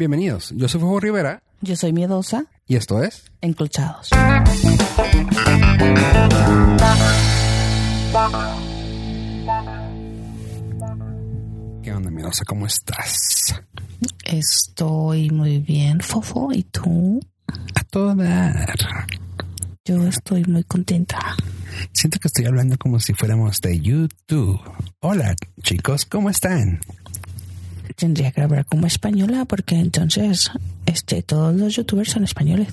Bienvenidos, yo soy Fuego Rivera Yo soy miedosa, y esto es enclochados. ¿Qué onda, miedosa? ¿Cómo estás? Estoy muy bien, Fofo. ¿Y tú? A todo dar. Yo estoy muy contenta. Siento que estoy hablando como si fuéramos de YouTube. Hola, chicos, ¿cómo están? Tendría que hablar como española porque entonces este, todos los youtubers son españoles.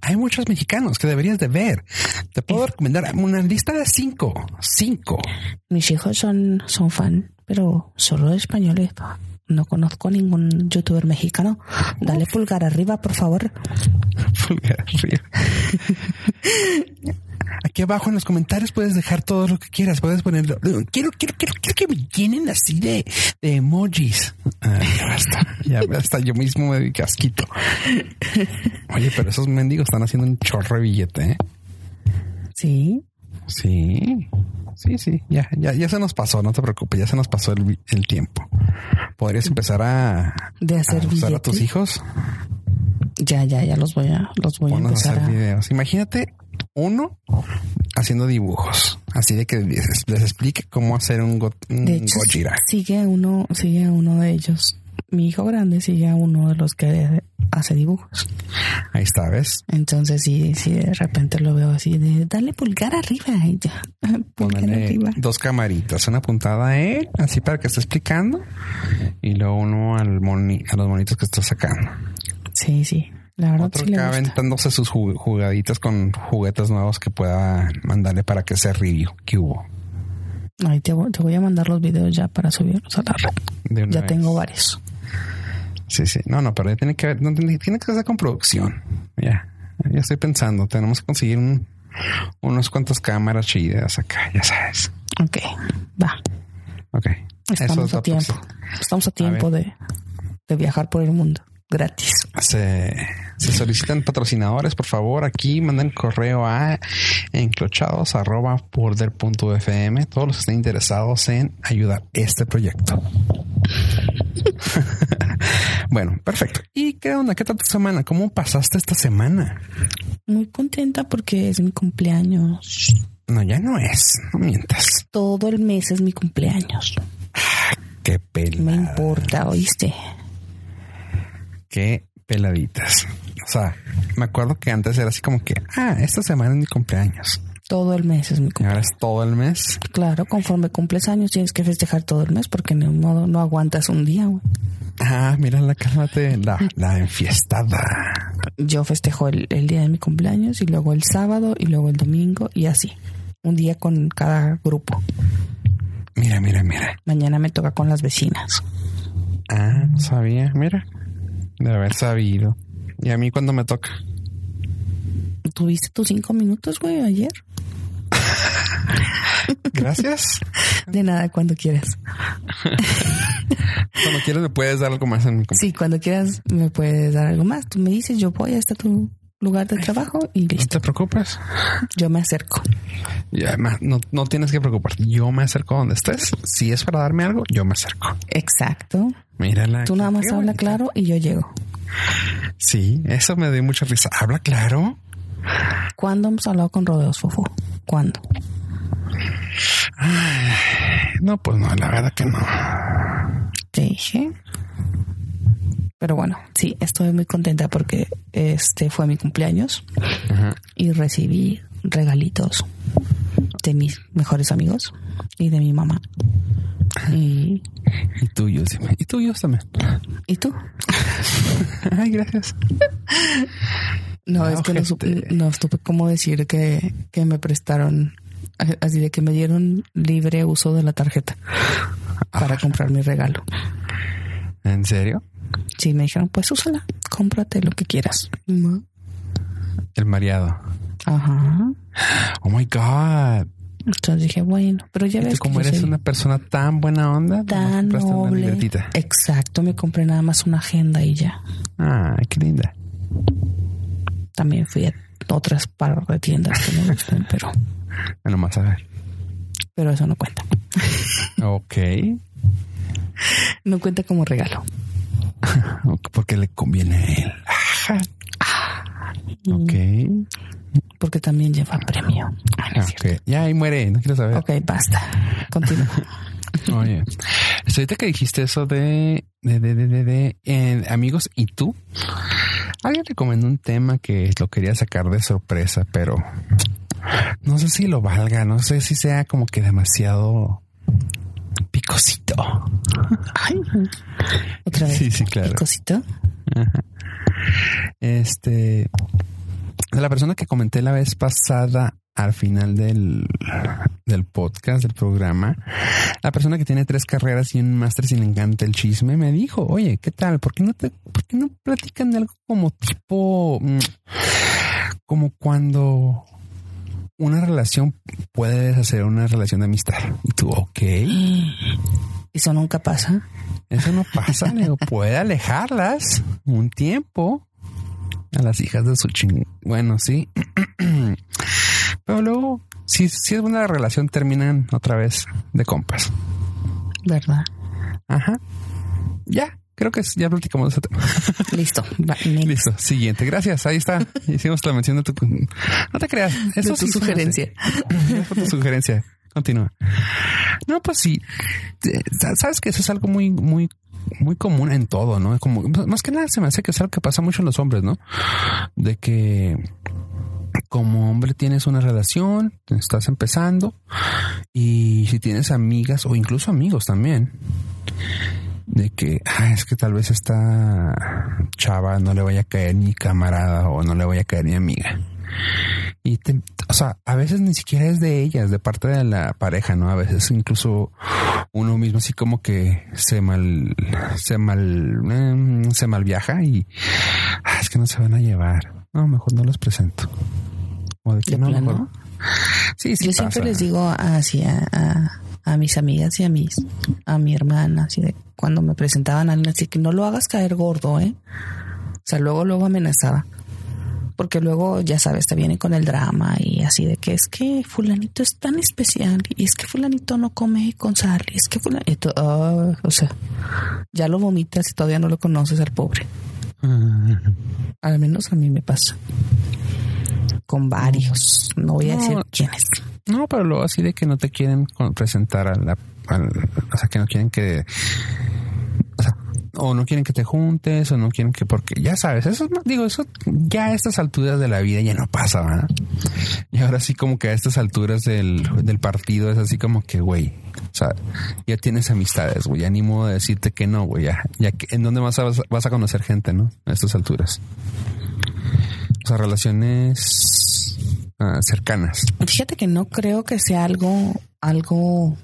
Hay muchos mexicanos que deberías de ver. Te puedo recomendar una lista de cinco. Cinco. Mis hijos son, son fan, pero solo de españoles. No conozco ningún youtuber mexicano. Dale pulgar arriba, por favor. Pulgar arriba. Aquí abajo en los comentarios puedes dejar todo lo que quieras. Puedes ponerlo. Quiero, quiero, quiero, quiero que me llenen así de, de emojis. Ay, ya basta. Ya basta. Yo mismo me di casquito. Oye, pero esos mendigos están haciendo un chorro de billete, ¿eh? Sí. Sí. Sí, sí. Ya, ya, ya se nos pasó. No te preocupes. Ya se nos pasó el, el tiempo. ¿Podrías empezar a, De hacer a usar a tus hijos? Ya, ya, ya los voy a, los voy a Ponnos a empezar hacer a. videos. Imagínate uno haciendo dibujos, así de que les, les explique cómo hacer un, go- un De hecho, Gojira. sigue uno, sigue uno de ellos. Mi hijo grande sigue a uno de los que hace dibujos. Ahí está, ¿ves? Entonces, sí, sí, de repente lo veo así de dale pulgar arriba y ya. Pulgar arriba. dos camaritas, una apuntada a él, así para que esté explicando, y luego uno al moni- a los monitos que está sacando. Sí, sí. La verdad Otro sí acá aventándose sus ju- jugaditas con juguetes nuevos que pueda mandarle para que sea review. ¿Qué hubo? Ay, te, voy- te voy a mandar los videos ya para subirlos a la red. Ya vez. tengo varios. Sí, sí. No, no, pero ya tiene que ver, no, tiene, tiene que ser con producción. Ya, ya estoy pensando. Tenemos que conseguir un, unos cuantas cámaras chidas acá, ya sabes. Ok, va. Ok. Estamos a tiempo. próxima. Estamos a tiempo de, de viajar por el mundo. Gratis. Se, se solicitan patrocinadores, por favor, aquí manden correo a enclochados.border.fm. Todos los que estén interesados en ayudar este proyecto. bueno, perfecto. ¿Y qué onda? ¿Qué tal tu semana? ¿Cómo pasaste esta semana? Muy contenta porque es mi cumpleaños. No, ya no es. No mientas. Todo el mes es mi cumpleaños. Qué pela. Me importa, ¿oíste? Qué peladitas. O sea, me acuerdo que antes era así como que, ah, esta semana es mi cumpleaños. Todo el mes es mi Y cumpleaños. ahora es todo el mes. Claro, conforme cumples años tienes que festejar todo el mes porque de un modo no aguantas un día. güey. Ah, mira la cálmate, la, la enfiestada. Yo festejo el, el día de mi cumpleaños y luego el sábado y luego el domingo y así. Un día con cada grupo. Mira, mira, mira. Mañana me toca con las vecinas. Ah, no sabía. Mira, de haber sabido. Y a mí cuando me toca. ¿Tuviste tus cinco minutos, güey, ayer? Gracias. De nada, cuando quieras. Cuando quieras me puedes dar algo más en mi. Sí, cuando quieras me puedes dar algo más. Tú me dices, yo voy hasta tu lugar de trabajo y No listo. te preocupes. Yo me acerco. Y además, no, no tienes que preocuparte. Yo me acerco donde estés. Si es para darme algo, yo me acerco. Exacto. Mírala. Tú nada más Qué habla bonita. claro y yo llego. Sí, eso me dio mucha risa. Habla claro. ¿Cuándo hemos hablado con rodeos, Fofo? ¿Cuándo? No, pues no, la verdad que no. Te dije. Pero bueno, sí, estoy muy contenta porque este fue mi cumpleaños Ajá. y recibí regalitos de mis mejores amigos y de mi mamá. Y, Y tuyos. Y tuyos también. ¿y tú? Ay, gracias. No, Ah, es que no supe, no supe cómo decir que, que me prestaron, así de que me dieron libre uso de la tarjeta para comprar mi regalo. ¿En serio? Sí, me dijeron, pues úsala, cómprate lo que quieras. El mareado. Ajá. Oh my God. Entonces dije, bueno, pero ya ¿Y ves tú como que eres soy una persona tan buena onda? tan una noble. Exacto, me compré nada más una agenda y ya. Ay, qué linda. También fui a otras par de tiendas que me gustan, pero, Bueno, más a ver. pero eso no cuenta. Ok. No cuenta como regalo. porque le conviene a él. Ajá. Ok. Porque también lleva premio. Ay, no. Ya ahí muere, no quiero saber. Ok, basta. Continúa. Oye, ahorita que dijiste eso de, de, de, de, de, de, eh, amigos y tú, alguien recomendó un tema que lo quería sacar de sorpresa, pero no sé si lo valga, no sé si sea como que demasiado picosito. Ay, otra vez. Sí, sí, claro. Cosito. Este, de la persona que comenté la vez pasada al final del, del podcast, del programa, la persona que tiene tres carreras y un máster si le encanta el chisme me dijo, oye, ¿qué tal? ¿Por qué no te, por qué no platican de algo como tipo, mm, como cuando una relación puede deshacer una relación de amistad? Y tú, ok, Eso nunca pasa. eso no pasa, le digo, puede alejarlas un tiempo a las hijas de su ching. Bueno, sí. Pero luego, si, si es buena la relación, terminan otra vez de compas. ¿Verdad? Ajá. Ya, creo que es- ya platicamos de ese tema. Listo. Listo. Siguiente. Gracias. Ahí está. Hicimos la mención de tu. No te creas. Eso De tu sí sugerencia. Tu sugerencia. Continúa. No, pues sí. Sabes que eso es algo muy, muy, muy común en todo, ¿no? Como más que nada se me hace que es algo que pasa mucho en los hombres, ¿no? De que como hombre tienes una relación, estás empezando y si tienes amigas o incluso amigos también, de que ah, es que tal vez esta chava no le vaya a caer ni camarada o no le vaya a caer ni amiga. Y te, o sea, a veces ni siquiera es de ellas, de parte de la pareja, ¿no? A veces incluso uno mismo así como que se mal, se mal, em, se mal viaja y ah, es que no se van a llevar. No, mejor no los presento. O de que ¿De no, plano? mejor. Sí, sí. Yo siempre les digo así a, a, a mis amigas y a mis, a mi hermana, así de cuando me presentaban a alguien, así que no lo hagas caer gordo, ¿eh? O sea, luego, luego amenazaba. Porque luego, ya sabes, te viene con el drama y así de que es que fulanito es tan especial y es que fulanito no come con sal y es que fulanito, ah, o sea, ya lo vomitas y todavía no lo conoces al pobre. Al menos a mí me pasa. Con varios. No voy a No. decir quiénes. No, pero luego así de que no te quieren presentar a la, al- o sea, que no quieren que, o sea, o no quieren que te juntes, o no quieren que, porque ya sabes, eso, no- digo, eso ya a estas alturas de la vida ya no pasa, ¿verdad? Y ahora sí como que a estas alturas del, del partido es así como que, güey, o sea, ya tienes amistades, güey, ya ni modo de decirte que no, güey, ya, ya que, ¿en dónde vas a, vas a conocer gente, no? A estas alturas. O sea, relaciones ah, cercanas. Fíjate que no creo que sea algo, algo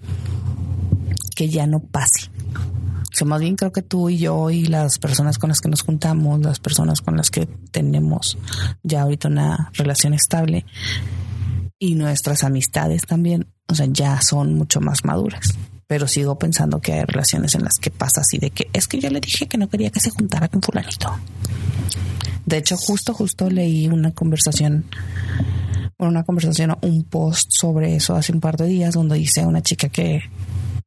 que ya no pase. O sea, más bien creo que tú y yo y las personas con las que nos juntamos, las personas con las que tenemos ya ahorita una relación estable y nuestras amistades también, o sea, ya son mucho más maduras. Pero sigo pensando que hay relaciones en las que pasa así de que es que yo le dije que no quería que se juntara con fulanito. De hecho, justo, justo leí una conversación una conversación, un post sobre eso hace un par de días donde dice una chica que,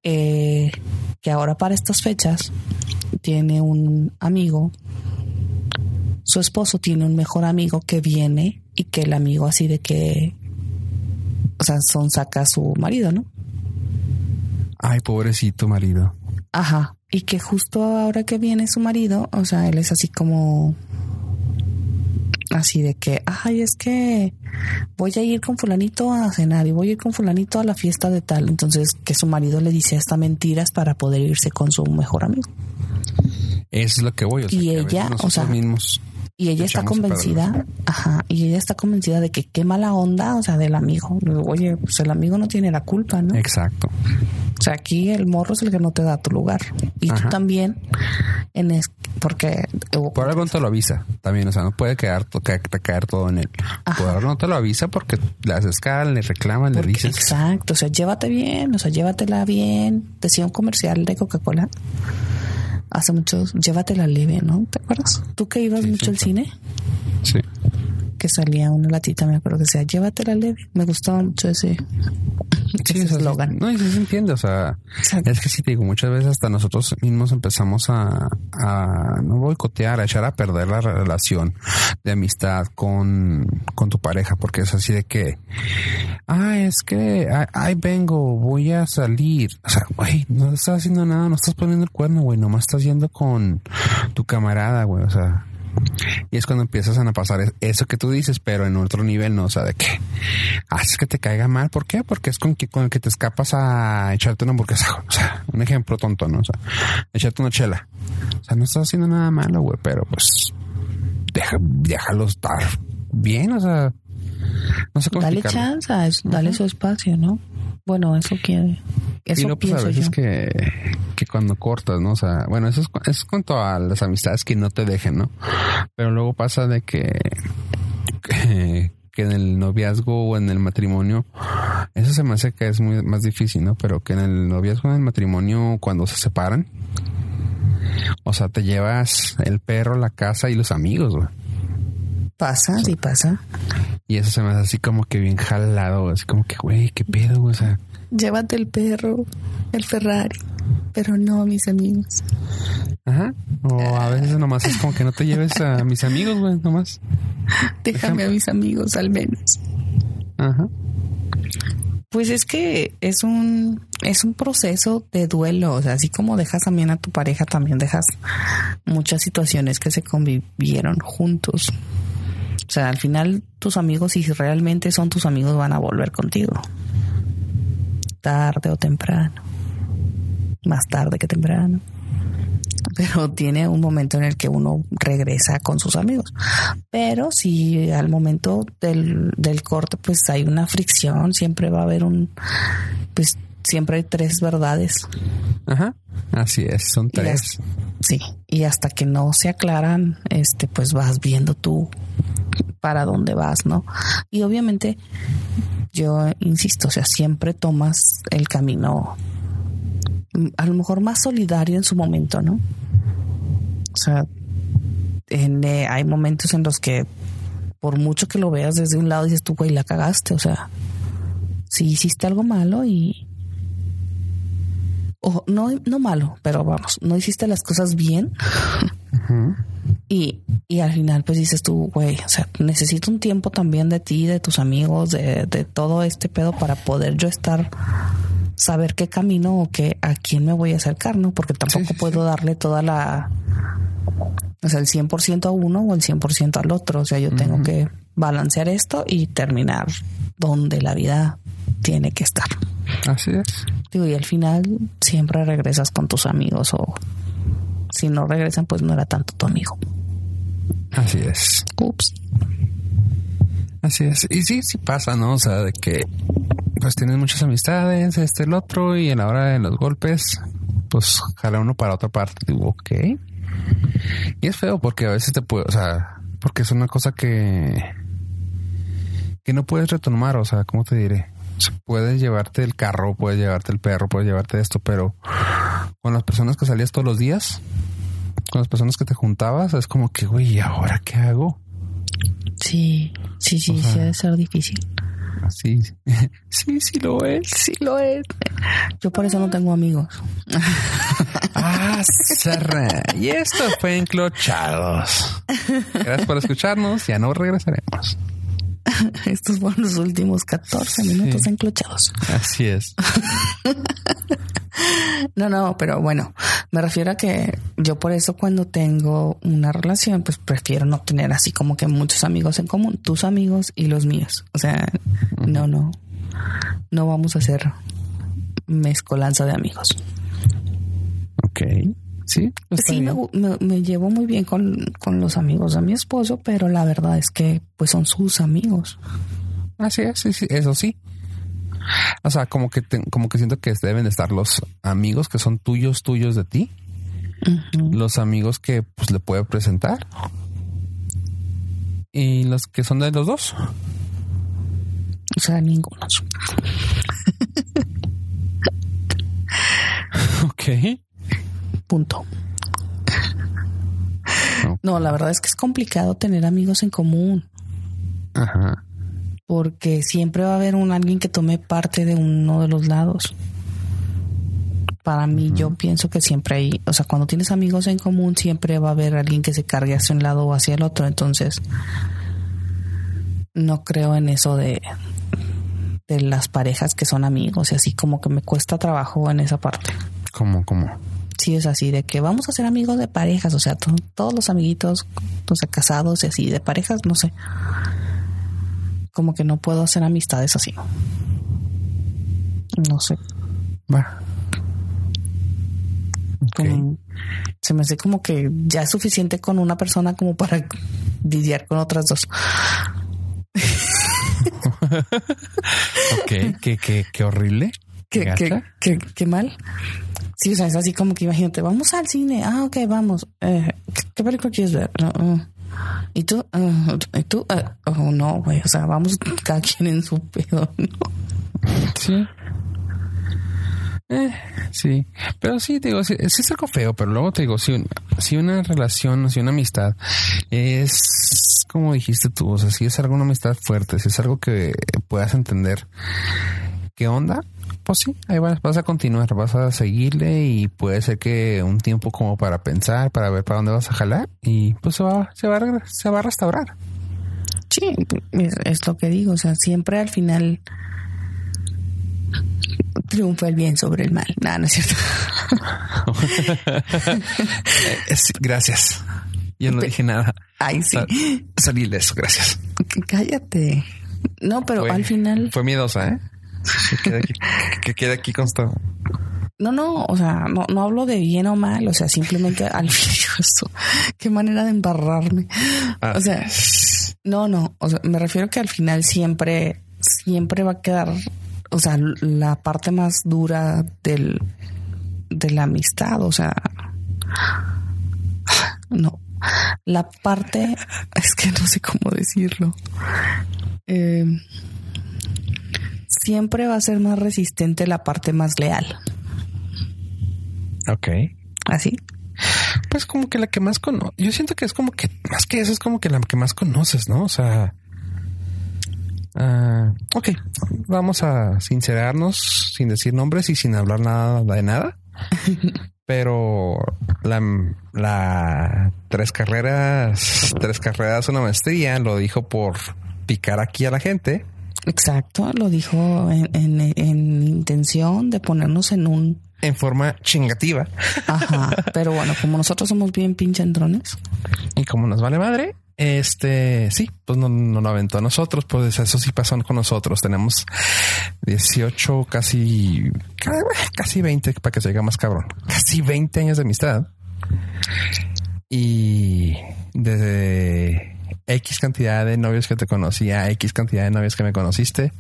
eh, que ahora para estas fechas tiene un amigo, su esposo tiene un mejor amigo que viene y que el amigo así de que, o sea, son saca a su marido, ¿no? Ay, pobrecito marido. Ajá. Y que justo ahora que viene su marido, o sea, él es así como. Así de que, ay, es que voy a ir con fulanito a cenar y voy a ir con fulanito a la fiesta de tal. Entonces, que su marido le dice hasta mentiras para poder irse con su mejor amigo. Eso es lo que voy. O sea, Y que ella, o sea, mismos. Y ella está convencida, ajá, y ella está convencida de que qué mala onda, o sea, del amigo. Oye, pues el amigo no tiene la culpa, ¿no? Exacto. O sea, aquí el morro es el que no te da tu lugar. Y tú Ajá. también, en es, porque Por algo no te lo avisa también. O sea, no puede quedar, to- ca- caer todo en él. Ajá. Por algo no te lo avisa porque le haces cara, le reclaman, le dices. Exacto, o sea, llévate bien, o sea, llévatela bien. Decía un comercial de Coca-Cola hace muchos, llévatela leve, ¿no? ¿Te acuerdas? Tú que ibas Sí, mucho al sí, cine, Sí. Que salía una latita, me acuerdo que decía, llévatela leve. Me gustaba mucho ese, Sí, eslogan. no, y sí se entiende, o sea, Exacto. es que sí te digo, muchas veces hasta nosotros mismos empezamos a, a no boicotear, a echar a perder la relación de amistad con, con tu pareja, porque es así de que, ah, es que ah, ahí vengo, voy a salir. O sea, güey, no estás haciendo nada, no estás poniendo el cuerno, güey, nomás estás yendo con tu camarada, güey, o sea. Y es cuando empiezas a pasar es- eso que tú dices, pero en otro nivel, ¿no? O sea, de que haces que te caiga mal. ¿Por qué? Porque es con, que, con el que te escapas a echarte una hamburguesa. O sea, un ejemplo tonto, ¿no? O sea, echarte una chela. O sea, no estás haciendo nada malo, güey, pero pues deja, déjalo estar bien, o sea, no sé cómo Dale chance, dale su espacio, ¿no? Bueno, eso quiere. Eso y pues, a veces yo. que, que cuando cortas, ¿no? O sea, bueno, eso es, eso es cuanto a las amistades que no te dejen, ¿no? Pero luego pasa de que, que, que en el noviazgo o en el matrimonio, eso se me hace que es muy más difícil, ¿no? Pero que en el noviazgo o en el matrimonio, cuando se separan, o sea, te llevas el perro, la casa y los amigos, güey. Pasa, sí pasa. Y eso se me hace así como que bien jalado, así como que, güey, qué pedo. O sea, Llévate el perro, el Ferrari, pero no mis amigos. ajá. O a veces nomás es como que no te lleves a mis amigos, güey, nomás. Déjame a mis amigos al menos. Ajá. Pues es que es un es un proceso de duelo, o sea, así como dejas también a tu pareja, también dejas muchas situaciones que se convivieron juntos. O sea, al final tus amigos, si realmente son tus amigos, van a volver contigo. Tarde o temprano. Más tarde que temprano. Pero tiene un momento en el que uno regresa con sus amigos. Pero si al momento del, del corte, pues hay una fricción, siempre va a haber un, pues siempre hay tres verdades. Ajá. Así es, son Y tres. Sí, y hasta que no se aclaran, este, pues vas viendo tú para dónde vas, ¿no? Y obviamente, yo insisto, o sea, siempre tomas el camino mm, a lo mejor más solidario en su momento, ¿no? O sea, en, eh, hay momentos en los que por mucho que lo veas desde un lado dices tú, güey, la cagaste, o sea, si hiciste algo malo y o no, no malo, pero vamos, no hiciste las cosas bien. Y, y al final pues dices tú, güey, o sea, necesito un tiempo también de ti, de tus amigos, de, de todo este pedo para poder yo estar, saber qué camino o qué, a quién me voy a acercar, ¿no? Porque tampoco Sí, sí, puedo darle toda la, o sea, el 100% a uno o el 100% al otro, o sea, yo tengo que balancear esto y terminar donde la vida tiene que estar. Así es. Digo, y al final siempre regresas con tus amigos o si no regresan, pues no era tanto tu amigo. Así es. Ups. Así es. Y sí, sí pasa, ¿no? O sea, de que pues tienes muchas amistades, este, el otro, y a la hora de los golpes, pues jala uno para otra parte. Digo, ok. Y es feo porque a veces te puede, o sea, porque es una cosa que que no puedes retomar, o sea, ¿cómo te diré? Puedes llevarte el carro, puedes llevarte el perro, puedes llevarte esto, pero con las personas que salías todos los días, con las personas que te juntabas, es como que, güey, ¿y ahora qué hago? Sí, sí, sí, O sea- sí, debe ser difícil. Así, sí, sí lo es. Sí, lo es. Yo por eso no tengo amigos. Ah. Y esto fue Enclochados. Gracias por escucharnos. Ya no regresaremos. Estos fueron los últimos 14 minutos Sí. enclochados. Así es. No, no, pero bueno, me refiero a que yo por eso cuando tengo una relación, pues prefiero no tener así como que muchos amigos en común, tus amigos y los míos. O sea, no, no, no vamos a hacer mezcolanza de amigos. Ok. Sí. sí, me, llevo muy bien con, con los amigos de mi esposo, pero la verdad es que pues son sus amigos. Así es. Sí, sí, eso sí. O sea, como que te- como que siento que deben de estar los amigos que son tuyos, tuyos de ti, los amigos que pues le puede presentar y los que son de los dos. O sea, ninguno. Ok. Punto. No, la verdad es que es complicado tener amigos en común. Ajá. Porque siempre va a haber un alguien que tome parte de uno de los lados. Para mí, yo pienso que siempre hay, o sea, cuando tienes amigos en común, siempre va a haber alguien que se cargue hacia un lado o hacia el otro. Entonces, no creo en eso de, de las parejas que son amigos y así como que me cuesta trabajo en esa parte. ¿Cómo, cómo? Sí, es así, de que vamos a ser amigos de parejas, o sea, to- todos los amiguitos, o sea, casados y así, de parejas, no sé. Como que no puedo hacer amistades así. No sé. Va. Ok. como- se me hace como que ya es suficiente con una persona como para lidiar con otras dos. Ok, qué, qué, qué horrible. Qué, qué, qué, qué mal. Sí, o sea, es así como que imagínate, vamos al cine. Ah, ok, vamos. Eh, ¿qué, qué película quieres ver? Uh. ¿Y tú? Uh, ¿Y tú? Uh, oh, no, güey. O sea, vamos cada quien en su pedo, ¿no? Sí. Eh, sí, pero sí, te digo, sí, sí es algo feo, pero luego te digo, si, un- si una relación, si una amistad es como dijiste tú, o sea, si es alguna amistad fuerte, si es algo que puedas entender, ¿qué onda? Pues sí, ahí vas, vas a continuar, vas a seguirle y puede ser que un tiempo como para pensar, para ver para dónde vas a jalar y pues se va, se va, a se va a restaurar. Sí, es, es lo que digo. O sea, siempre al final triunfa el bien sobre el mal. Nada, no es cierto. Gracias. Yo no dije nada. Ay, sí. Sa- Salí de eso, gracias. Cállate. No, pero Fue- al final. Fue miedosa, ¿eh? Que quede aquí, que quede aquí constado. No, no, o sea, no, no hablo de bien o mal, o sea, simplemente al esto, qué manera de embarrarme. Ah. O sea, no, no, o sea, me refiero que al final siempre, siempre va a quedar, o sea, la parte más dura del, de la amistad, o sea, no, la parte, es que no sé cómo decirlo. Eh, siempre va a ser más resistente la parte más leal. Ok. Así. Pues como que la que más conoces. Yo siento que es como que más que eso es como que la que más conoces, ¿no? O sea. ah, ok, vamos a sincerarnos sin decir nombres y sin hablar nada de nada. Pero la, la tres carreras, tres carreras, una maestría, lo dijo por picar aquí a la gente. Exacto, lo dijo en, en- en intención de ponernos en un... en forma chingativa. Ajá, pero bueno, como nosotros somos bien pinche entrones. Y como nos vale madre, este sí, pues no, no lo aventó a nosotros, pues eso sí pasó con nosotros. Tenemos 18, casi, casi 20 para que se diga más cabrón, casi 20 años de amistad. Y desde X cantidad de novios que te conocía, X cantidad de novios que me conociste,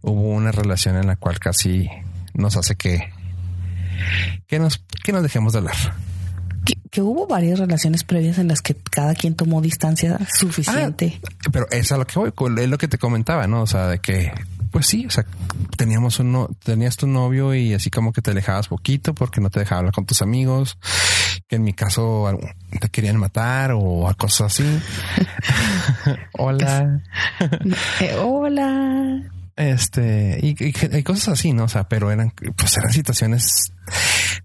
hubo una relación en la cual casi nos hace que, que nos, que nos dejemos de hablar. Que, que hubo varias relaciones previas en las que cada quien tomó distancia suficiente. Pero es a lo que voy, es lo que te comentaba, ¿no? O sea, de que, pues sí, o sea, teníamos uno, tenías tu novio y así como que te alejabas poquito porque no te dejaba hablar con tus amigos, que en mi caso te querían matar o a cosas así. Hola. Eh, hola. Este, y, y- y cosas así, ¿no? O sea, pero eran, pues eran situaciones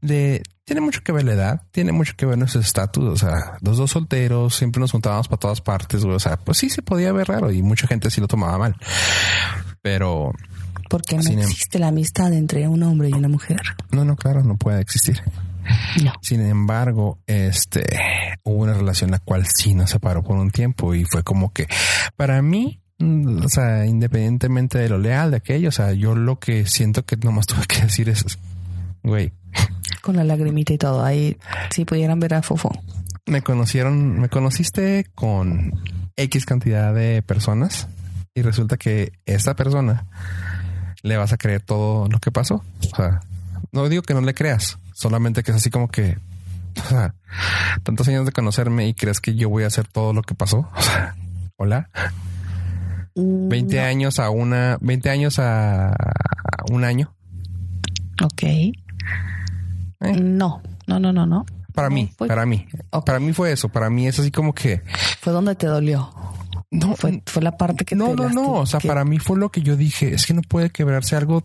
de, tiene mucho que ver la edad, tiene mucho que ver nuestro estatus, o sea, los dos solteros, siempre nos juntábamos para todas partes, güey, o sea, pues sí se podía ver raro y mucha gente sí lo tomaba mal, pero Porque no Sin em- existe la amistad entre un hombre y una mujer. no, no, claro, no puede existir. No. Sin embargo, este, hubo una relación la cual sí nos separó por un tiempo y fue como que para mí, mm, o sea, independientemente de lo leal de aquello, o sea, yo lo que siento que nomás tuve que decir es, güey, Con la lagrimita y todo. Ahí si pudieran ver a Fofo. me conocieron, me conociste con X cantidad de personas y resulta que esta persona le vas a creer todo lo que pasó. O sea, no digo que no le creas, solamente que es así como que, o sea, tantos años de conocerme y crees que yo voy a hacer todo lo que pasó. O sea, hola, Mm, 20 años a una, 20 años a un año. Ok. Eh. No, no, no, no, no. Para No, mí, fue- para mí, para mí fue eso. Para mí es así como que Fue donde te dolió. No, fue, fue la parte que no, te no, no. O sea, que- para mí fue lo que yo dije. Es que no puede quebrarse algo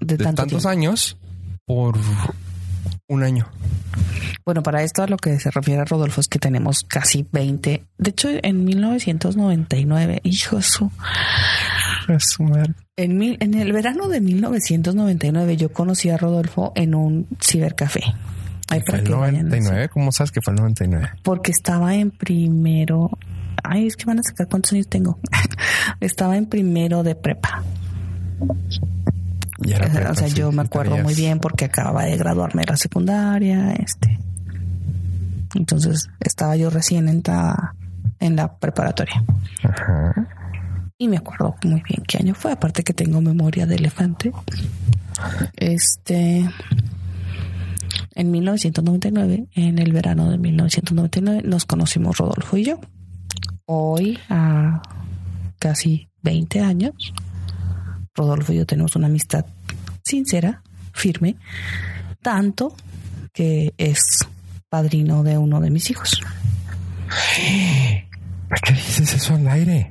de, de tanto tantos tiempo. años por un año. Bueno, para esto a lo que se refiere a Rodolfo es que tenemos casi 20. De hecho, en 1999, hijo su. En, mil- en el verano de 1999 yo conocí a Rodolfo en un cibercafé. Fue el que vayan, 99. ¿Cómo sabes que fue el 99? Porque estaba en primero. Ay, es que van a sacar cuántos años tengo. estaba en primero de prepa. Ya o sea, sí, yo me acuerdo muy bien porque acababa de graduarme de la secundaria. Este. Entonces estaba yo recién entrada en la preparatoria. Ajá. Y me acuerdo muy bien qué año fue, aparte que tengo memoria de elefante. Este. En 1999, en el verano de 1999, nos conocimos Rodolfo y yo. Hoy, a casi 20 años, Rodolfo y yo tenemos una amistad sincera, firme, tanto que es padrino de uno de mis hijos. ¿Por qué dices eso al aire?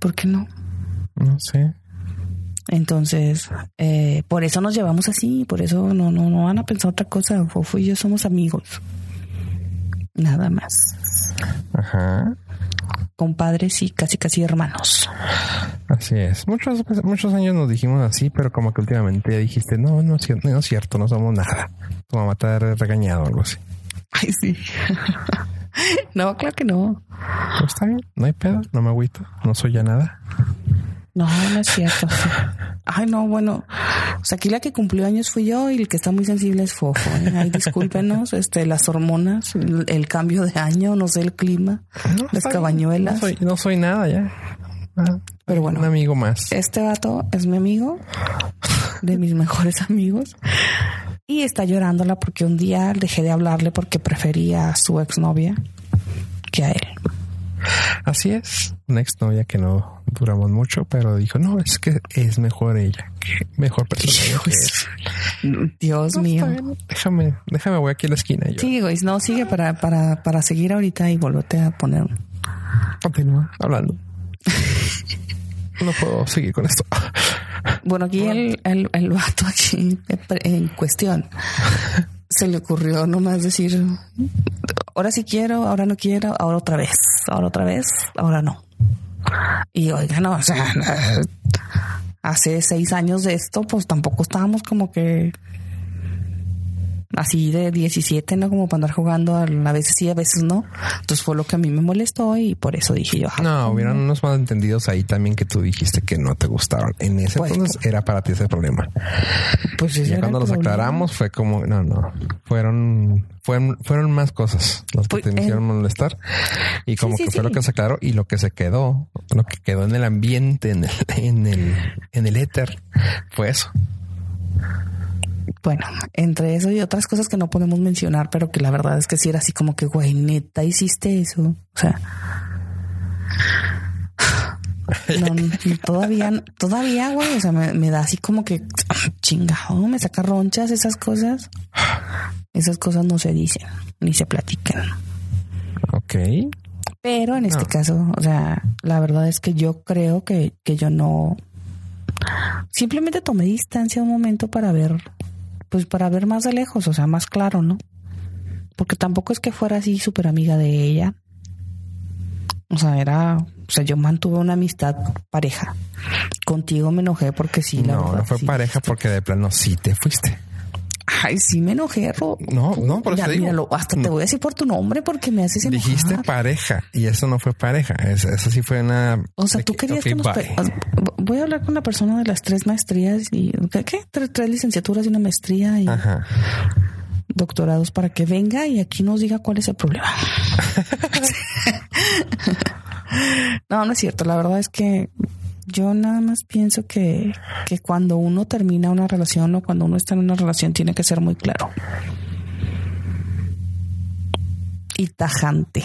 ¿Por qué no? No sé. Entonces, eh, por eso nos llevamos así, por eso no, no, no van a pensar otra cosa. Fofo y yo somos amigos. Nada más. Ajá. Compadres y casi casi hermanos. Así es. Muchos, muchos años nos dijimos así, pero como que últimamente ya dijiste, no, no, es cier- no es cierto, no somos nada. Tu mamá te ha regañado o algo así. Ay, sí. no, claro que no. Pero está bien, no hay pedo, no me agüito, no soy ya nada. No, no es cierto. sí. Ay, no, bueno. O sea, aquí la que cumplió años fui yo y el que está muy sensible es Fofo. ¿eh? Ay, discúlpenos, este, las hormonas, el, el cambio de año, no sé, el clima, No, las cabañuelas. No soy, no soy nada ya. Ah, Pero bueno. Un amigo más. Este vato es mi amigo, de mis mejores amigos, y está llorándola porque un día dejé de hablarle porque prefería a su exnovia que a él. Así es. Una exnovia que no duramos mucho, pero dijo, no, es que es mejor ella, que mejor persona. Hijo que de él". Dios No, mío. bien, Déjame, déjame, voy aquí a la esquina. Yo Sigue, güey. No, sigue para, para, para seguir ahorita y volverte a poner. continúa hablando. No puedo seguir con esto. Bueno, aquí el, el, el vato aquí en cuestión se le ocurrió nomás decir, ahora sí quiero, ahora no quiero, ahora otra vez, ahora otra vez, ahora no. Y oiga, no, o sea, hace seis años de esto, pues tampoco estábamos como que así de 17, ¿no? Como para andar jugando, a veces sí, a veces no. Entonces fue lo que a mí me molestó y por eso dije yo, "Ah, No, hubieron unos malentendidos ahí también que tú dijiste que no te gustaron. En ese Pues, entonces era para ti ese problema. pues Ya cuando los problema. aclaramos fue como, no, no, fueron, fueron, fueron más cosas las que Pues, te eh, hicieron molestar y como sí, que fue sí. lo que se aclaró y lo que se quedó, lo que quedó en el ambiente, en el, en el, en el éter, fue eso. Bueno, entre eso y otras cosas que no podemos mencionar, pero que la verdad es que sí era así como que, güey, neta, hiciste eso. O sea, no, no, todavía, todavía, güey, o sea, me, me da así como que chingado, me saca ronchas esas cosas. Esas cosas no se dicen ni se platican. Ok. Pero en este No. caso, o sea, la verdad es que yo creo que, que yo no. Simplemente tomé distancia un momento para ver, pues para ver más de lejos, o sea, más claro, ¿no? Porque tampoco es que fuera así súper amiga de ella. O sea, era, o sea, yo mantuve una amistad pareja. Contigo me enojé porque sí, la no, verdad, no fue sí. pareja porque de plano sí te fuiste. Ay, sí me enojé, Ro. No, no, por eso te digo. míralo, hasta te voy a decir por tu nombre porque me haces enojar. Dijiste pareja y eso no fue pareja. Es- Eso sí fue una. O sea, tú que, querías que nos... bye. Voy a hablar con una persona de las tres maestrías y... ¿Qué? qué? Tres, tres licenciaturas y una maestría y Ajá. doctorados para que venga y aquí nos diga cuál es el problema. no, no es cierto. La verdad es que yo nada más pienso que, que cuando uno termina una relación o cuando uno está en una relación tiene que ser muy claro. Y tajante.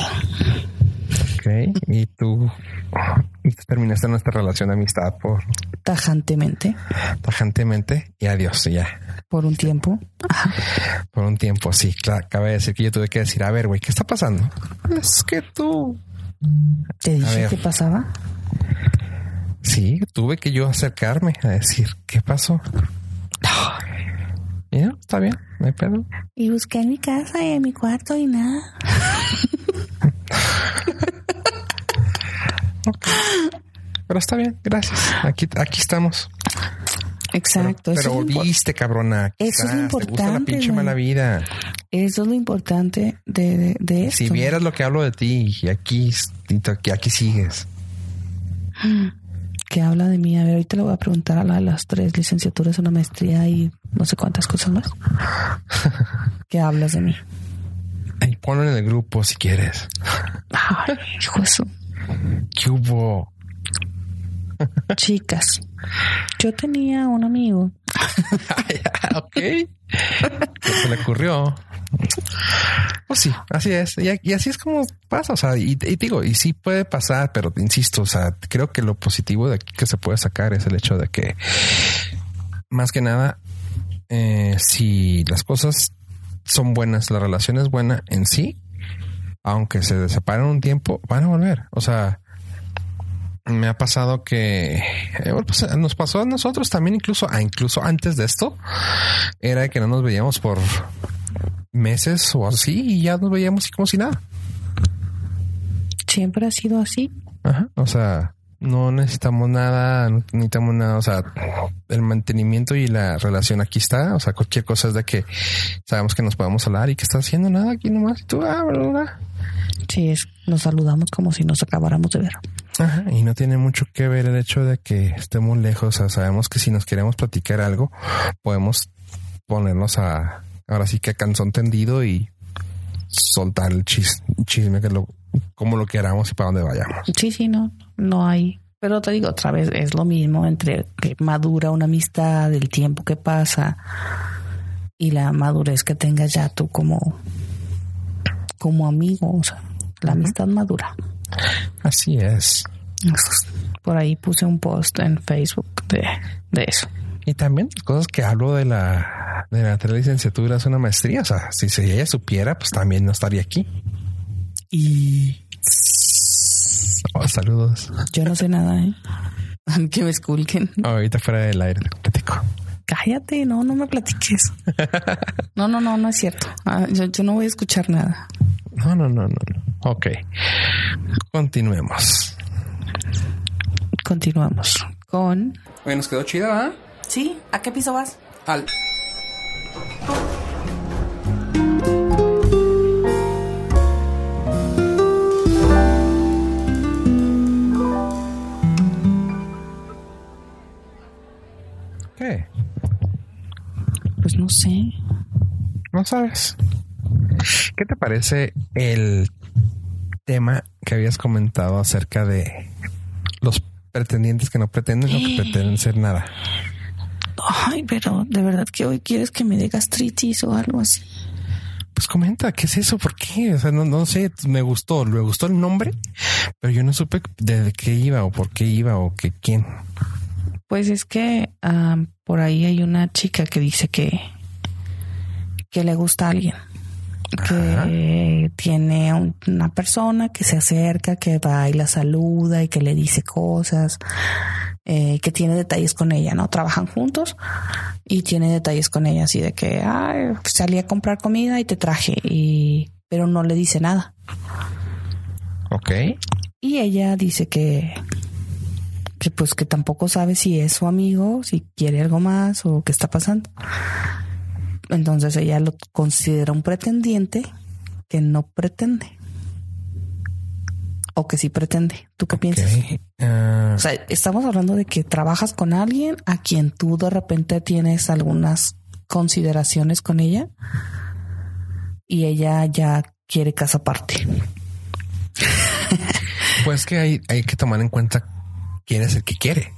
Ok. Y tú terminaste nuestra relación de amistad por Tajantemente. tajantemente y adiós, y ya. Por un tiempo. Ajá. Por un tiempo, sí. Claro, cabe decir que yo tuve que decir, a ver, güey, ¿qué está pasando? Es que tú ¿Te dije qué pasaba? Sí, tuve que yo acercarme a decir, ¿qué pasó? Ya, está bien, no hay pedo. Y busqué en mi casa y en mi cuarto y nada. Pero está bien, gracias. Aquí, aquí estamos. Exacto. Pero, pero viste, cabrona. Eso es lo estás, Te gusta la importante, pinche mala vida. eso es lo importante de, de, de esto. Si vieras lo que hablo de ti y aquí, y aquí sigues. que habla de mí. A ver, ahorita le voy a preguntar a la de las tres licenciaturas, una maestría y no sé cuántas cosas más. ¿Qué hablas de mí? Y ponlo en el grupo si quieres. Ay, hijo de su- ¿Qué hubo? Chicas, yo tenía un amigo. ok. ¿Qué se le ocurrió? Pues sí, así es. Y, así es como pasa. O sea, y, digo, y sí puede pasar, pero insisto, o sea, creo que lo positivo de aquí que se puede sacar es el hecho de que, más que nada, eh, si las cosas son buenas, la relación es buena en sí, aunque se separen un tiempo, van a volver. O sea, me ha pasado que eh, pues, nos pasó a nosotros también, incluso, ah, incluso antes de esto, era que no nos veíamos por meses o así y ya nos veíamos como si nada. Siempre ha sido así. Ajá. O sea, no necesitamos nada, no necesitamos nada. O sea, el mantenimiento y la relación aquí está. O sea, cualquier cosa es de que sabemos que nos podemos hablar y que estás haciendo nada aquí nomás. Y tú, ah, bla. Sí, es, nos saludamos como si nos acabáramos de ver. Ajá, y no tiene mucho que ver el hecho de que estemos lejos. O sea, sabemos que si nos queremos platicar algo, podemos ponernos a ahora sí que canzón tendido y soltar el chis- chisme que lo, como lo queramos y para dónde vayamos. Sí, sí, no, no hay. Pero te digo otra vez, es lo mismo entre que madura una amistad, el tiempo que pasa y la madurez que tengas ya tú como, como amigo. O sea, la amistad madura. Así es. Por ahí puse un post en Facebook de, de eso. Y también las cosas que hablo de la de la tres licenciaturas, una maestría. O sea, si ella supiera, pues también no estaría aquí. Y Oh, saludos. Yo no sé nada, ¿eh? Que me esculquen. Ahorita fuera del aire, te platico. Cállate, no, no me platiques. No, no, no, no es cierto. Ah, yo, yo no voy a escuchar nada. No, no, no, no, no. Ok. Continuemos. Continuamos con. Oye, nos quedó chida, ¿verdad? Sí, ¿a qué piso vas? Al. ¿Qué? Pues no sé. No sabes. ¿Qué te parece el tema que habías comentado acerca de los pretendientes que no pretenden o que pretenden ser nada? Ay, pero de verdad que hoy quieres que me dé gastritis o algo así. Pues comenta, ¿qué es eso? ¿Por qué? O sea, no, no sé, me gustó, me gustó el nombre, pero yo no supe de qué iba o por qué iba o que quién. Pues es que ah, por ahí hay una chica que dice que, que le gusta a alguien. Que tiene un- una persona que se acerca, que va y la saluda y que le dice cosas, eh, que tiene detalles con ella, ¿no? Trabajan juntos y tiene detalles con ella, así de que "Ay, salí a comprar comida y te traje, y, pero no le dice nada. Ok. Y ella dice que, que pues que tampoco sabe si es su amigo, si quiere algo más o qué está pasando. Entonces ella lo considera un pretendiente que no pretende. O que sí pretende. ¿Tú qué piensas? Ah, O sea, estamos hablando de que trabajas con alguien a quien tú de repente tienes algunas consideraciones con ella y ella ya quiere casa aparte. pues que hay, hay que tomar en cuenta quién es el que quiere.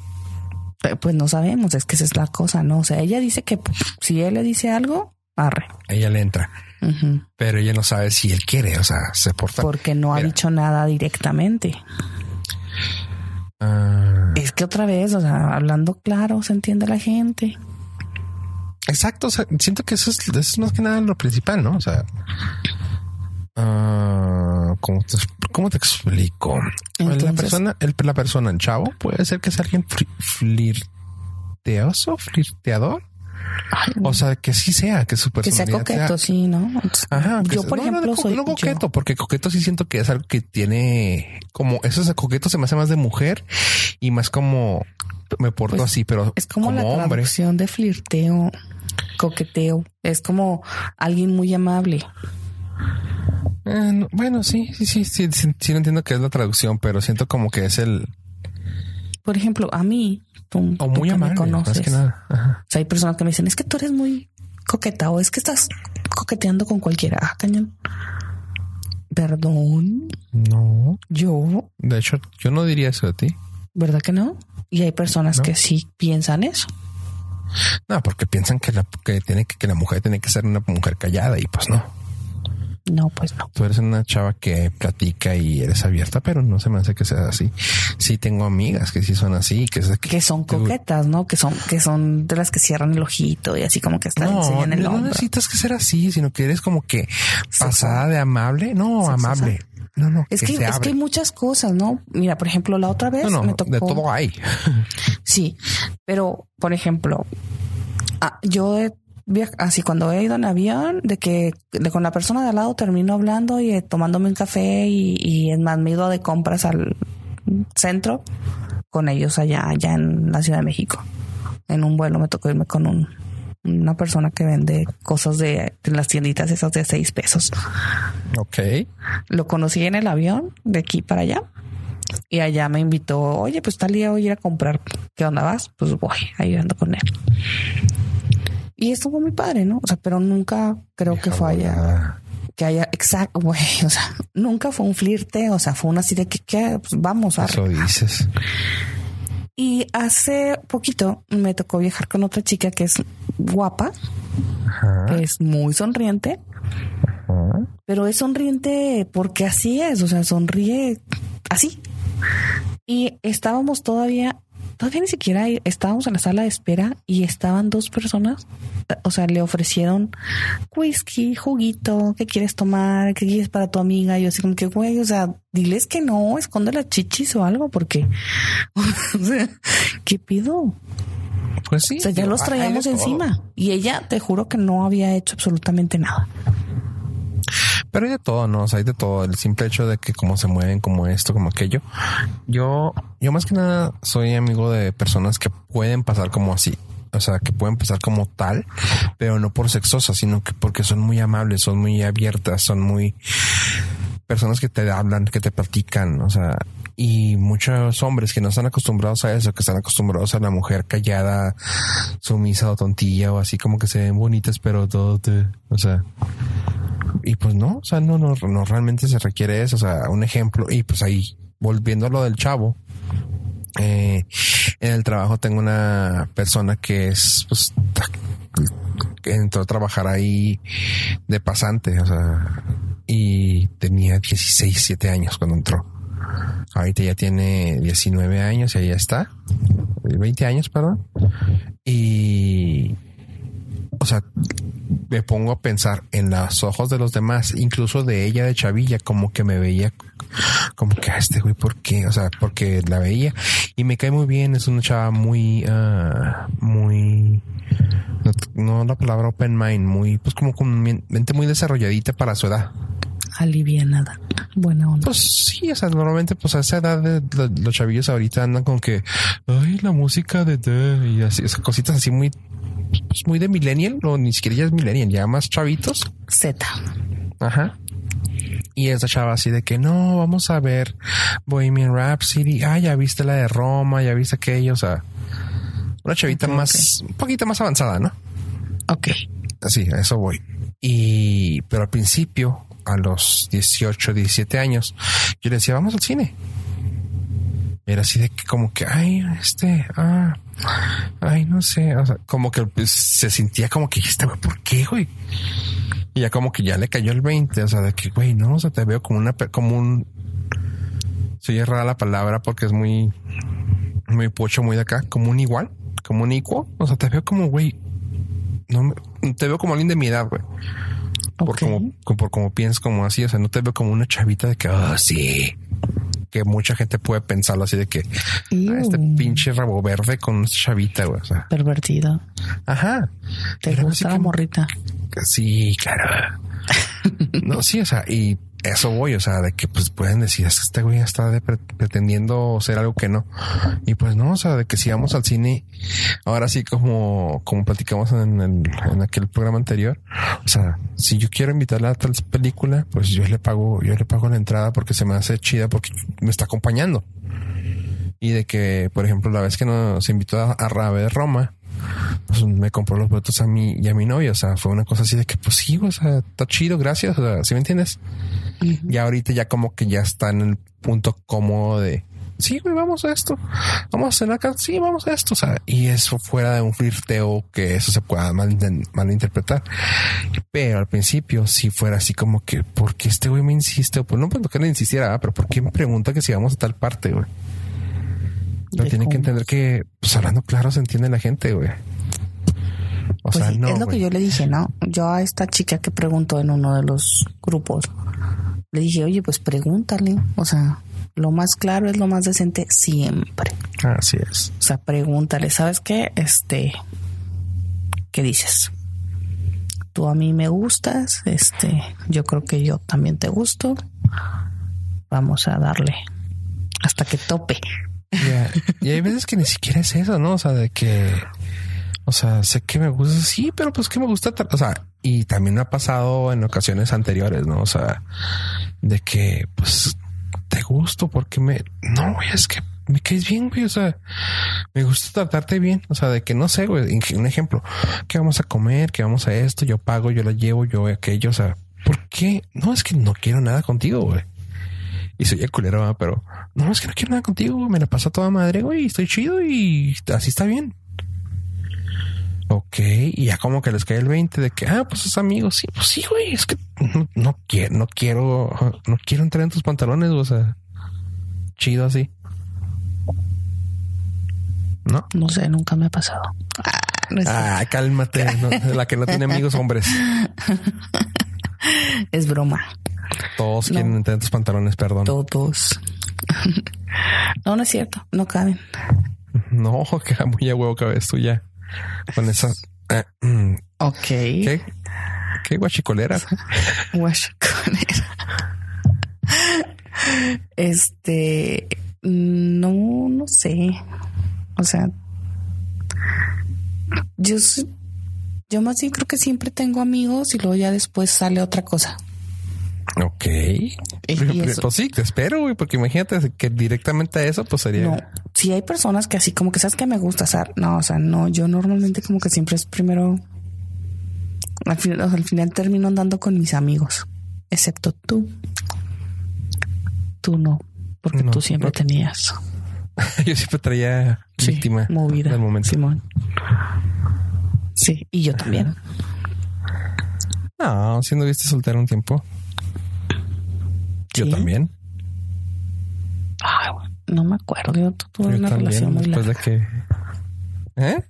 Pues no sabemos, es que esa es la cosa, ¿no? O sea, ella dice que pues, si él le dice algo, arre. Ella le entra, Pero ella no sabe si él quiere, o sea, se porta. Porque no ha dicho nada directamente. Ah, Es que otra vez, o sea, hablando claro, se entiende la gente. exacto, o sea, siento que eso es, eso es más que nada lo principal, ¿no? O sea, ah, ¿cómo, te, ¿cómo te explico? la persona, el, la persona, el chavo, puede ser que sea alguien fli- flirteoso, flirteador. Ay, O sea, que sí sea, que su que sea personalidad coqueto, sí, ¿no? Ajá, que yo, sea- por no, ejemplo, no, soy no yo. coqueto, porque coqueto sí siento que es algo que tiene como eso es coqueto se me hace más de mujer y más como me porto Pues, así, pero Es como, la hombre. traducción de flirteo, coqueteo. Es como alguien muy amable. Eh, no, bueno, sí, sí, sí, sí, sí, sí, no entiendo qué es la traducción, pero siento como que es el Por ejemplo, a mí, o muy que me amable, conoces, más que nada. Ajá. o sea, hay personas que me dicen, es que tú eres muy coqueta o es que estás coqueteando con cualquiera. Ah, cañón. Perdón, No, yo, de hecho, yo no diría eso de ti. ¿verdad que no? Y hay personas No. que sí piensan eso. No, porque piensan que la que tiene que, que la mujer tiene que ser una mujer callada y pues no. No, pues no. Tú eres una chava que platica y eres abierta, pero no se me hace que sea así. Sí tengo amigas que sí son así, que, son que- coquetas, ¿no? Que son, que son de las que cierran el ojito y así como que hasta No, enseñan el no necesitas que ser así, sino que eres como que pasada de amable. No, amable. No, no. Es que, es que hay muchas cosas, ¿no? Mira, por ejemplo, la otra vez no, no, me tocó. de todo hay. Sí, pero por ejemplo, ah, yo he así cuando he ido en avión, de que de con la persona de al lado termino hablando y eh, tomándome un café y, y es más, me he ido de compras al centro con ellos allá, allá en la Ciudad de México. En un vuelo me tocó irme con un, una persona que vende cosas de, de las tienditas esas de seis pesos. Ok. Lo conocí en el avión de aquí para allá. Y allá me invitó, oye, pues tal día voy a ir a comprar. ¿Qué onda vas? Pues voy, ahí ando con él. Y estuvo muy padre, ¿no? O sea, pero nunca creo que fue allá, que haya, exacto, güey, o sea, nunca fue un flirte, o sea, fue una así de que. Pues vamos a... Eso dices. Y hace poquito me tocó viajar con otra chica que es guapa, Ajá. que es muy sonriente, ajá. pero es sonriente porque así es, o sea, sonríe así. Y estábamos todavía, todavía ni siquiera estábamos en la sala de espera y estaban dos personas, o sea, le ofrecieron whisky, juguito, ¿qué quieres tomar? ¿Qué quieres para tu amiga? Y yo así como que, güey, o sea, diles que no, esconde las chichis o algo, porque, o sea, ¿qué pido? Pues sí. O sea, ya los traíamos todo. encima. Y ella, te juro que no había hecho absolutamente nada. Pero hay de todo, ¿no? O sea, hay de todo. El simple hecho de que cómo se mueven, como esto, como aquello. Yo, yo más que nada soy amigo de personas que pueden pasar como así. O sea, que pueden pasar como tal, pero no por sexosas, sino que porque son muy amables, son muy abiertas, son muy personas que te hablan, que te platican, o sea, y muchos hombres que no están acostumbrados a eso, que están acostumbrados a la mujer callada, sumisa o tontilla o así como que se ven bonitas, pero todo te, o sea, y pues no, o sea, no, no, no realmente se requiere eso, o sea, un ejemplo, y pues ahí, volviendo a lo del chavo, eh, en el trabajo tengo una persona que es, pues, entró a trabajar ahí de pasante, o sea, y tenía 16, 17 años cuando entró. Ahorita ya tiene 19 años y ahí está. 20 años, perdón. Y, o sea, me pongo a pensar en los ojos de los demás, incluso de ella, de Chavilla, como que me veía como que a este güey, ¿por qué? O sea, porque la veía y me cae muy bien. Es una chava muy, ah, muy, no, no la palabra open mind, muy, pues como con mente muy desarrolladita para su edad. Alivianada. Buena onda. Pues sí, o sea, normalmente pues a esa edad de, de- los chavillos ahorita andan con que, ay, la música de, de y así, esas cositas así muy, pues muy de millennial, o ni siquiera ya es millennial, ya más chavitos. Z. Ajá. Y esa chava así de que no, vamos a ver Bohemian Rhapsody. Ah, ya viste la de Roma, ya viste aquello. O sea, una chavita más, un poquito más avanzada, ¿no? Ok. Así, a eso voy. Y, pero al principio, a los 18, 17 años, yo le decía, vamos al cine. Era así de que como que, ay, este, ah, ay, no sé, o sea, como que pues, se sentía como que, este güey, ¿por qué, güey? Y ya como que ya le cayó el 20, o sea, de que, güey, no, o sea, te veo como una, como un, soy errada la palabra porque es muy, muy pocho, muy de acá, como un igual, como un igual, o sea, te veo como, güey, no me- te veo como alguien de mi edad, güey. Por como, por como piensas como así, o sea, no te veo como una chavita de que, ah, sí, que mucha gente puede pensarlo así de que ah, este pinche rabo verde con chavita, güey. O sea, Pervertido. ajá. ¿Te Era gusta la morrita? Sí, claro. No, sí, o sea, y eso voy, o sea, de que pues pueden decir, este güey está de pre- pretendiendo ser algo que no. Y pues no, o sea, de que si vamos al cine, ahora sí como, como platicamos en, el, en aquel programa anterior, o sea, si yo quiero invitarla a tal película, pues yo le pago, yo le pago la entrada porque se me hace chida porque me está acompañando. Y de que, por ejemplo, la vez que nos invitó a, a Rave de Roma, pues me compró los boletos a mí y a mi novia. O sea, fue una cosa así de que, pues sí, o sea, está chido, gracias. O sea, ¿sí me entiendes? Y ahorita ya como que ya está en el punto cómodo de, sí, güey, vamos a esto. Vamos a hacer acá. Sí, vamos a esto. O sea, y eso fuera de un flirteo que eso se pueda mal, malinterpretar. Pero al principio, si fuera así como que, ¿por qué este güey me insiste? Pues no, pues no que le insistiera, pero ¿por qué me pregunta que si vamos a tal parte, güey? Pero ¿De tienen que entender que, pues hablando claro, se entiende la gente, güey. O Pues sea, sí, no. es lo que yo le dije, ¿no? Yo a esta chica que preguntó en uno de los grupos, le dije, oye, pues pregúntale. O sea, lo más claro es lo más decente siempre. Así es. O sea, pregúntale, ¿sabes qué? Este, ¿qué dices? Tú a mí me gustas, este, yo creo que yo también te gusto. Vamos a darle hasta que tope. Ya, Y hay veces que ni siquiera es eso, ¿no? O sea, de que, o sea, sé que me gusta, sí, pero pues que me gusta, o sea, y también ha pasado en ocasiones anteriores, ¿no? O sea, de que, pues, te gusto porque me, no, güey, es que me caes bien, güey, o sea, me gusta tratarte bien, o sea, de que no sé, güey, un ejemplo, que vamos a comer, que vamos a esto, yo pago, yo la llevo, yo aquello, o sea, ¿por qué? No, es que no quiero nada contigo, güey. Y soy el culero, ¿verdad? pero no, es que no quiero nada contigo, güey. me la paso a toda madre, güey, estoy chido y así está bien. Ok, y ya como que les cae el 20 de que, ah, pues es amigos, sí, pues sí, güey, es que no, no quiero, no quiero, no quiero entrar en tus pantalones, o sea, chido así. ¿No? No sé, nunca me ha pasado. Ah, no es, Ah, cálmate, no, la que no tiene amigos hombres. es broma. Todos No. quieren en tus pantalones, perdón. Todos. no, no es cierto. No caben. No, que muy a huevo cabeza tuya. Con esa... eh, mm, Ok. ¿Qué? ¿Qué guachicolera? Guachicolera. Este, no, no sé. O sea, yo, yo más bien creo que siempre tengo amigos y luego ya después sale otra cosa. Ok. eso- Pues sí, te espero, güey, porque imagínate que directamente a eso, pues sería. No, si hay personas que así como que sabes que me gusta, sea, no, o sea, no, yo normalmente como que siempre es primero, al final, o sea, al final termino andando con mis amigos, excepto tú. Tú no, porque No, tú siempre no. tenías Yo siempre traía sí, víctima movida del momento. Simón. Sí, y yo también. No, si no viste soltero un tiempo. Yo también. Ay, no me acuerdo, yo tu- tuve Yo una relación también, muy después larga. de que. ¿Eh?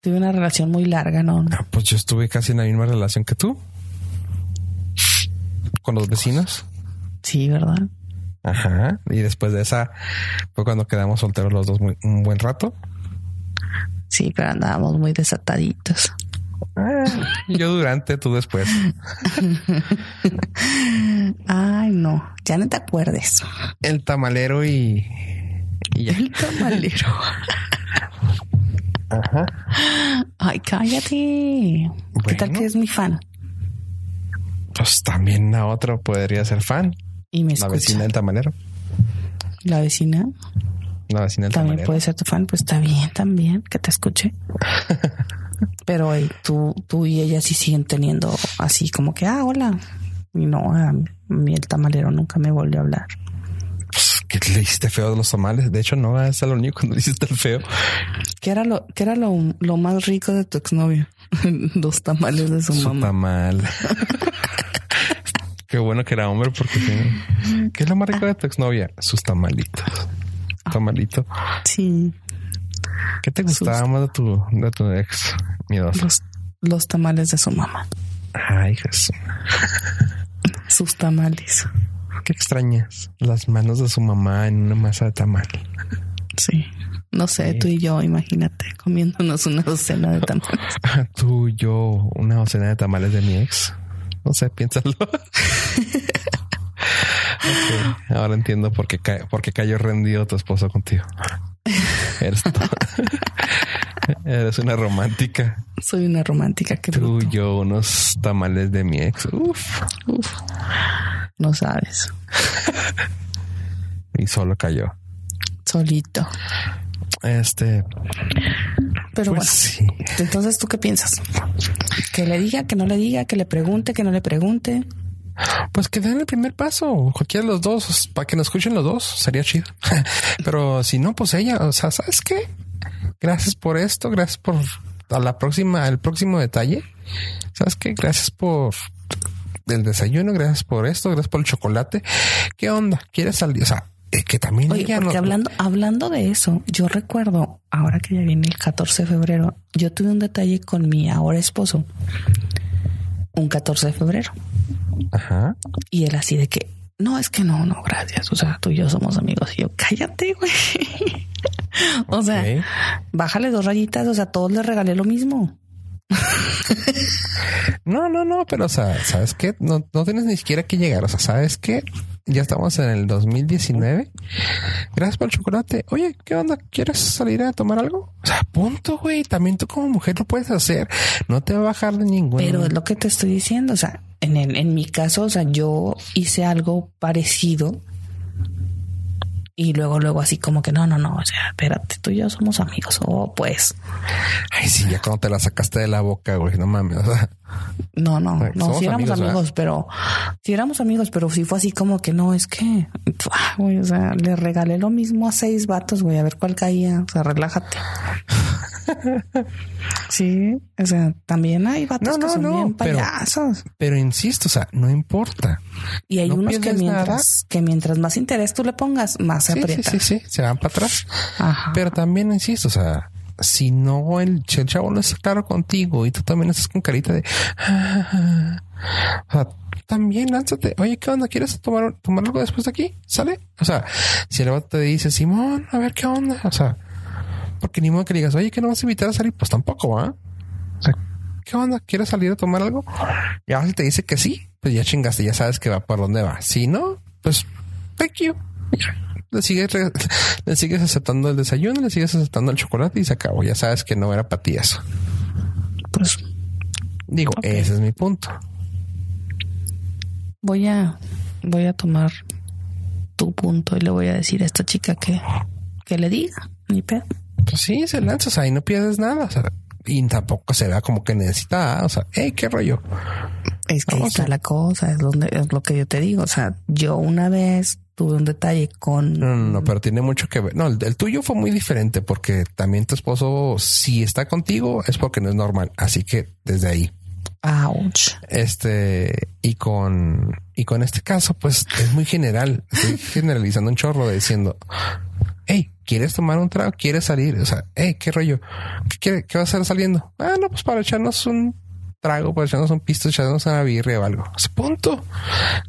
Tuve una relación muy larga, no, no. Ah, pues yo estuve casi en la misma relación que tú. Con los vecinos. Sí, ¿verdad? Ajá. Y después de esa fue cuando quedamos solteros los dos muy- un buen rato. Sí, pero andábamos muy desataditos. Ah, yo durante, tú después. Ay, no, ya no te acuerdes. El tamalero y. Y ya. El tamalero. Ajá. Ay, cállate. ¿Qué tal que es mi fan? Pues también la otra podría ser fan. Y me La escucha. vecina del tamalero. La vecina La vecina del también tamalero. puede ser tu fan. Pues está bien también que te escuche. Pero ey, tú, tú y ella sí siguen teniendo así como que, ah, hola. Y no, a mí el tamalero nunca me volvió a hablar. Que le hiciste feo de los tamales. De hecho, no es lo único cuando le hiciste el feo. ¿Qué era lo, qué era lo, lo más rico de tu exnovio? Los tamales de su, Su mamá. tamal. Qué bueno que era hombre porque. ¿Qué es lo más rico de tu exnovia? Sus tamalitos. Tamalito. Sí, ¿Qué te gustaba más de tu, de tu ex? Miedoso. los, los tamales de su mamá. Ay, Jesús. Sus tamales. Qué extrañas. Las manos de su mamá en una masa de tamal. Sí. No sé, Sí. tú y yo, imagínate, comiéndonos una docena de tamales. Tú, yo, una docena de tamales de mi ex. No sé, piénsalo. Ahora entiendo por qué, ca- por qué cayó rendido tu esposo contigo. Eres. Eres una romántica. Soy una romántica que Tú, yo, unos tamales de mi ex. Uf. Uf, no sabes. Y solo cayó. Solito. Este, Pero pues sí. bueno, entonces tú qué piensas? Que le diga, que no le diga, que le pregunte, que no le pregunte. Pues que den el primer paso, cualquiera de los dos, para que nos escuchen los dos, sería chido. Pero si no, pues ella, o sea, ¿sabes qué? Gracias por esto, gracias por a la próxima, el próximo detalle. ¿Sabes qué? Gracias por el desayuno, gracias por esto, gracias por el chocolate. ¿Qué onda? ¿Quieres salir? O sea, eh, que también Oye, porque no- hablando, hablando de eso, yo recuerdo, ahora que ya viene el 14 de febrero, yo tuve un detalle con mi ahora esposo, un 14 de febrero, Ajá. y él así de que, no, es que no, no, gracias, o sea, tú y yo somos amigos, y yo, cállate, güey. o sea, bájale dos rayitas, o sea, todos les regalé lo mismo. No, no, no, pero o sea, ¿sabes qué? No, no tienes ni siquiera que llegar. O sea, ¿sabes qué? Ya estamos en el 2019. Gracias por el chocolate. Oye, ¿qué onda? ¿Quieres salir a tomar algo? O sea, punto, güey. También tú como mujer lo puedes hacer. No te va a bajar de ningún. Pero es lo que te estoy diciendo. O sea, en, el, en mi caso, o sea, yo hice algo parecido. Y luego, luego así como que no, no, no, o sea, espérate, tú y yo somos amigos. Oh, pues, Ay, sí, ya cuando te la sacaste de la boca, güey. No mames. O sea, no, no, no, si éramos amigos, pero si éramos amigos, pero sí fue así como que no, es que, ah, güey, o sea, le regalé lo mismo a seis vatos, güey, a ver cuál caía. O sea, relájate. sí, o sea, también hay vatos No, que son no, bien payasos. pero insisto, o sea, no importa. Y hay no unos que mientras, que mientras más interés tú le pongas, más se Sí, sí, aprieta. sí, sí. Se van para atrás. Ajá. Pero también insisto, o sea, si no el, el chavo no está claro contigo y tú también estás con carita de o sea, también lánzate. Oye, ¿qué onda? ¿Quieres tomar, tomar algo después de aquí? ¿Sale? O sea, si el vato te dice, Simón, a ver qué onda. O sea, porque ni modo que digas, oye, que no vas a invitar a salir, pues tampoco, ¿va? O sea, ¿qué onda? ¿Quieres salir a tomar algo? Y ahora si te dice que sí, pues ya chingaste, ya sabes que va por dónde va. Si no, pues thank you. Ya. Le sigues, le sigues aceptando el desayuno, le sigues aceptando el chocolate y se acabó. Ya sabes que no era para ti eso. Pues Digo, ese es mi punto. voy a, voy a tomar tu punto y le voy a decir a esta chica que, que le diga, ni pedo. Pues sí, se lanza, o sea, y no pierdes nada. O sea, y tampoco se vea como que necesita, o sea, hey, qué rollo. Es que ahí Vamos está a- la cosa, es donde es lo que yo te digo. O sea, yo una vez tuve un detalle con No, no, no, pero tiene mucho que ver. No, el, el tuyo fue muy diferente porque también tu esposo, si está contigo, es porque no es normal. Así que desde ahí. ouch. Este, y con, y con este caso, pues es muy general. Estoy generalizando un chorro diciendo, hey, ¿quieres tomar un trago? ¿Quieres salir? O sea, hey, ¿qué rollo? ¿Qué, qué vas a hacer saliendo? Ah, no, pues para echarnos un trago, para echarnos un pisto, echarnos una birria o algo. Sea, punto.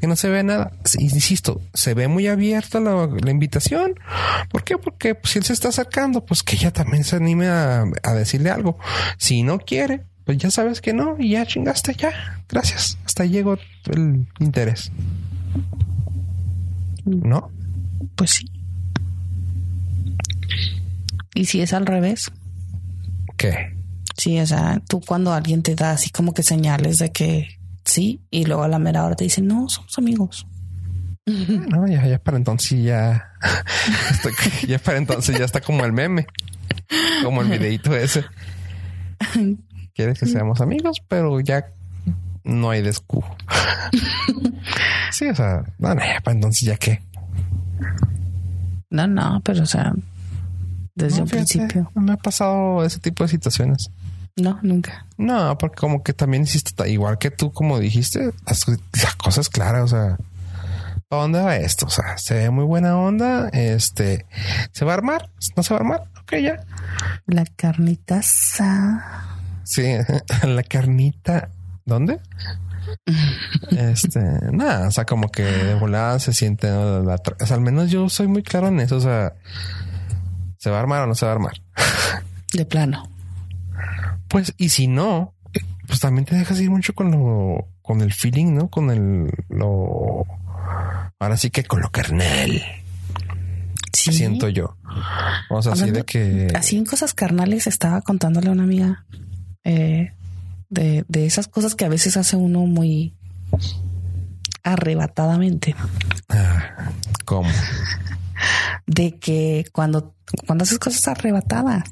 Que no se ve nada. Insisto, se ve muy abierta la, invitación. ¿Por qué? Porque pues, si él se está acercando, pues que ella también se anime a, decirle algo. Si no quiere, pues ya sabes que no y ya chingaste, ya. Gracias. Hasta llegó el interés. ¿No? Pues sí. Y si es al revés, ¿Qué? sí, o sea, tú cuando alguien te da así como que señales de que sí, y luego a la mera hora te dicen, no, somos amigos. No, ya, ya para entonces ya. Estoy- ya para entonces ya está como el meme. Como el videito ese. Quieres que seamos amigos, pero ya no hay descu. Sí, o sea, no, no, ya para entonces ya qué. No, no, pero o sea, desde No, un fíjate, principio. No me ha pasado ese tipo de situaciones. No, nunca. No, porque como que también hiciste, igual que tú, como dijiste, las, las cosas claras, o sea, ¿para dónde va esto? O sea, se ve muy buena onda, este, ¿se va a armar? ¿No se va a armar? Ok, ya. La carnita asada. Sí, la carnita ¿Dónde? este, nada, o sea, como que de volada se siente, o sea, al menos yo soy muy claro en eso, o sea, ¿se va a armar o no se va a armar? De plano. Pues, y si no, pues también te dejas ir mucho con lo, con el feeling, ¿no? Con el, lo, ahora sí que con lo carnal. Sí. Siento yo. O sea, así de que. Así en cosas carnales estaba contándole a una amiga eh, de, de esas cosas que a veces hace uno muy arrebatadamente. Ah, ¿Cómo? De que cuando, cuando haces cosas arrebatadas,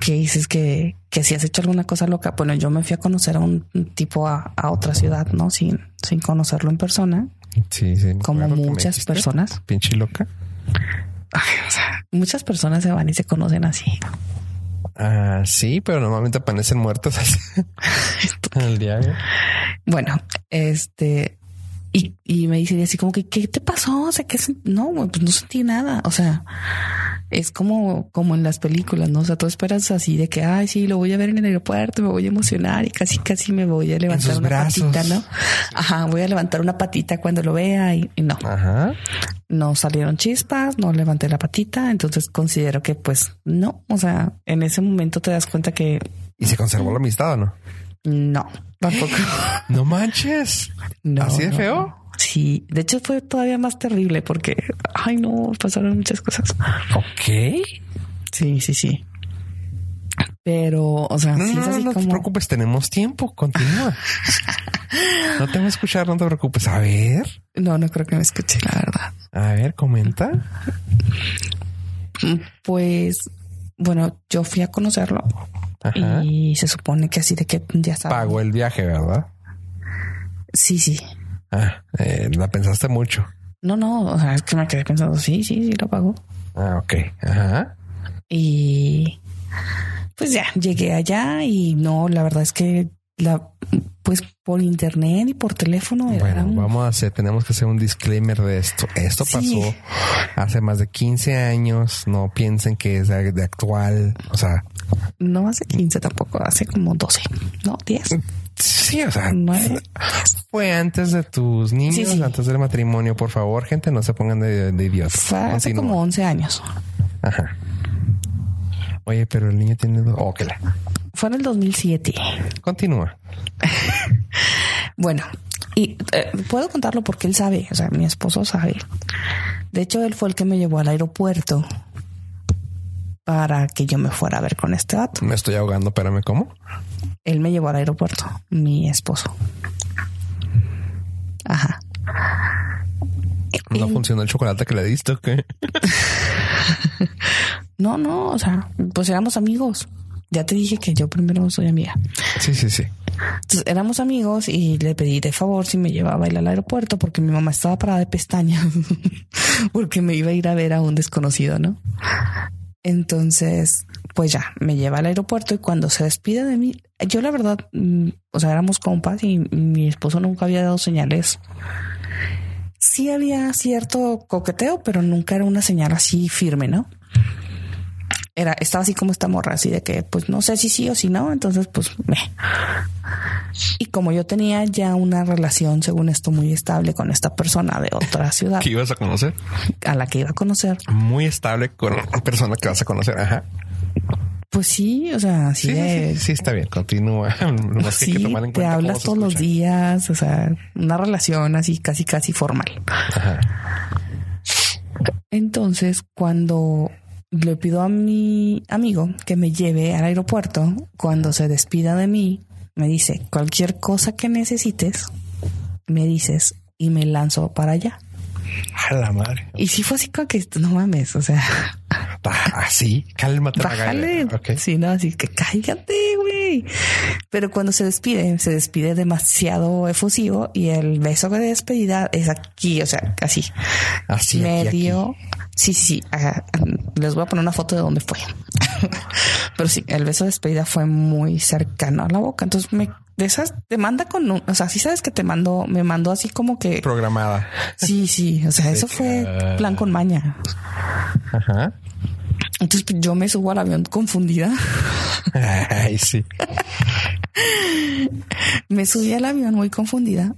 que dices que, que si has hecho alguna cosa loca, bueno, yo me fui a conocer a un tipo a, a otra ciudad, ¿no? Sin, sin conocerlo en persona. Sí, sí. Como muchas personas. Pinche loca. muchas personas se van y se conocen así. Ah, sí, pero normalmente aparecen muertos el diario. Bueno, este y, y me dice así como que ¿qué te pasó? O sea, que no, pues no sentí nada. O sea, es como, como en las películas, ¿no? O sea, tú esperas así de que, ay, sí, lo voy a ver en el aeropuerto, me voy a emocionar y casi, casi me voy a levantar una patita, ¿no? Ajá, voy a levantar una patita cuando lo vea y, no. Ajá. No salieron chispas, no levanté la patita, entonces considero que pues no, o sea, en ese momento te das cuenta que... ¿Y se conservó la amistad o no? No, tampoco. no manches. No, ¿Así de feo? Sí, de hecho fue todavía más terrible porque, ay no, pasaron muchas cosas. Ok. Sí, sí, sí. Pero, o sea, no, sí no, es así no como... te preocupes, tenemos tiempo, continúa. no te voy a escuchar, no te preocupes. A ver. No, no creo que me escuche, la verdad. A ver, comenta. Pues, bueno, yo fui a conocerlo Ajá. y se supone que así de que ya sabes. Pagó el viaje, ¿verdad? Sí, sí. Ah, eh, la pensaste mucho. No, no, o sea, es que me quedé pensando, sí, sí, sí, lo pagó. Ah, ok. Ajá. Y pues ya llegué allá y no, la verdad es que la pues por internet y por teléfono Bueno, vamos a hacer, tenemos que hacer un disclaimer de esto. Esto Sí. pasó hace más de 15 años. No piensen que es de actual. O sea, no hace 15 tampoco, hace como 12, no, 10. sí, o sea, Nueve. fue antes de tus niños, Sí, sí. antes del matrimonio. Por favor, gente, no se pongan de, de idiotas. Fue hace Continúa. como 11 años. Ajá. Oye, pero el niño tiene dos. La- Fue en el 2007. continúa. Bueno, y eh, puedo contarlo porque él sabe, o sea, mi esposo sabe. De hecho, él fue el que me llevó al aeropuerto para que yo me fuera a ver con este dato. Me estoy ahogando, espérame, ¿cómo? Él me llevó al aeropuerto, mi esposo. Ajá. No Y- funcionó el chocolate que le diste, ¿o qué? No, no, o sea, pues éramos amigos. Ya te dije que yo primero soy amiga. Sí, sí, sí. Entonces éramos amigos y le pedí de favor si me llevaba a ir al aeropuerto porque mi mamá estaba parada de pestañas porque me iba a ir a ver a un desconocido, ¿no? Entonces, pues ya, me lleva al aeropuerto y cuando se despide de mí, yo la verdad, mm, o sea, éramos compas y mi esposo nunca había dado señales. Sí había cierto coqueteo, pero nunca era una señal así firme, ¿no? Era, estaba así como esta morra, así de que, pues no sé si sí o si no, entonces, pues, me. Y como yo tenía ya una relación, según esto, muy estable con esta persona de otra ciudad ¿Qué ibas a conocer? a la que iba a conocer, Muy estable con una persona que vas a conocer. Ajá. pues sí, o sea, así Sí, de. sí, sí, está bien. Continúa. Que que tomar en te hablas todos los días, o sea, una relación así casi casi formal. Ajá. Entonces, cuando le pido a mi amigo que me lleve al aeropuerto, cuando se despida de mí, me dice, cualquier cosa que necesites, me dices y me lanzo para allá. A la madre. Y sí fue así como que, no mames, o sea, Ah, sí. Cálmate. bájale. Sí, no, así que cállate, güey. Pero cuando se despide, se despide demasiado efusivo y el beso de despedida es aquí, o sea. Así. me aquí, aquí. Sí, sí, ajá. Les voy a poner una foto de dónde fue. Pero sí, el beso de despedida fue muy cercano a la boca. Entonces me de esas te manda con un, o sea, sí sabes que te mandó, me mandó así como que Programada. sí, sí. O sea, eso fue que- plan con maña. Ajá. Entonces pues, yo me subo al avión confundida. Ay, sí. Me subí al avión muy confundida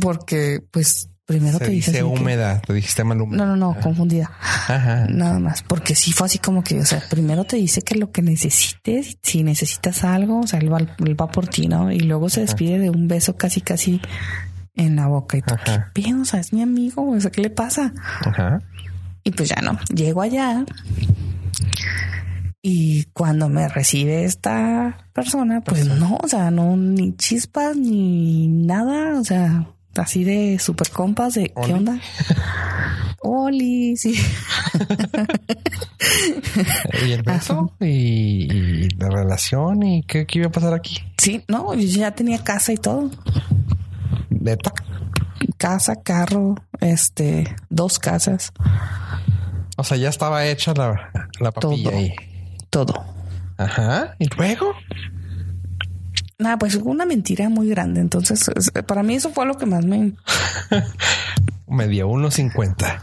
porque, pues, primero Se te dice dice de que- húmeda, te dijiste mal húmeda. No, no, no, confundida. Ajá. Nada más, porque sí fue así como que, o sea, primero te dice que lo que necesites, si necesitas algo, o sea, él va, él va por ti, ¿no? Y luego se despide de un beso casi, casi en la boca. Y tú, Ajá. ¿qué sea, es mi amigo, o sea, ¿qué le pasa? Ajá. Y pues ya no, llego allá y cuando me recibe esta persona, pues no, o sea, no, ni chispas ni nada, o sea, así de super compas de Oli. ¿qué onda? Oli, sí. Y el beso y, y la relación y qué, qué iba a pasar aquí. Sí, no, yo ya tenía casa y todo. Neta. Casa, carro, este, dos casas, O sea, ya estaba hecha la, la papilla Todo. ahí. todo. Ajá. Y luego. Nada, pues fue una mentira muy grande. Entonces, es- para mí eso fue lo que más me... Me dio unos 50.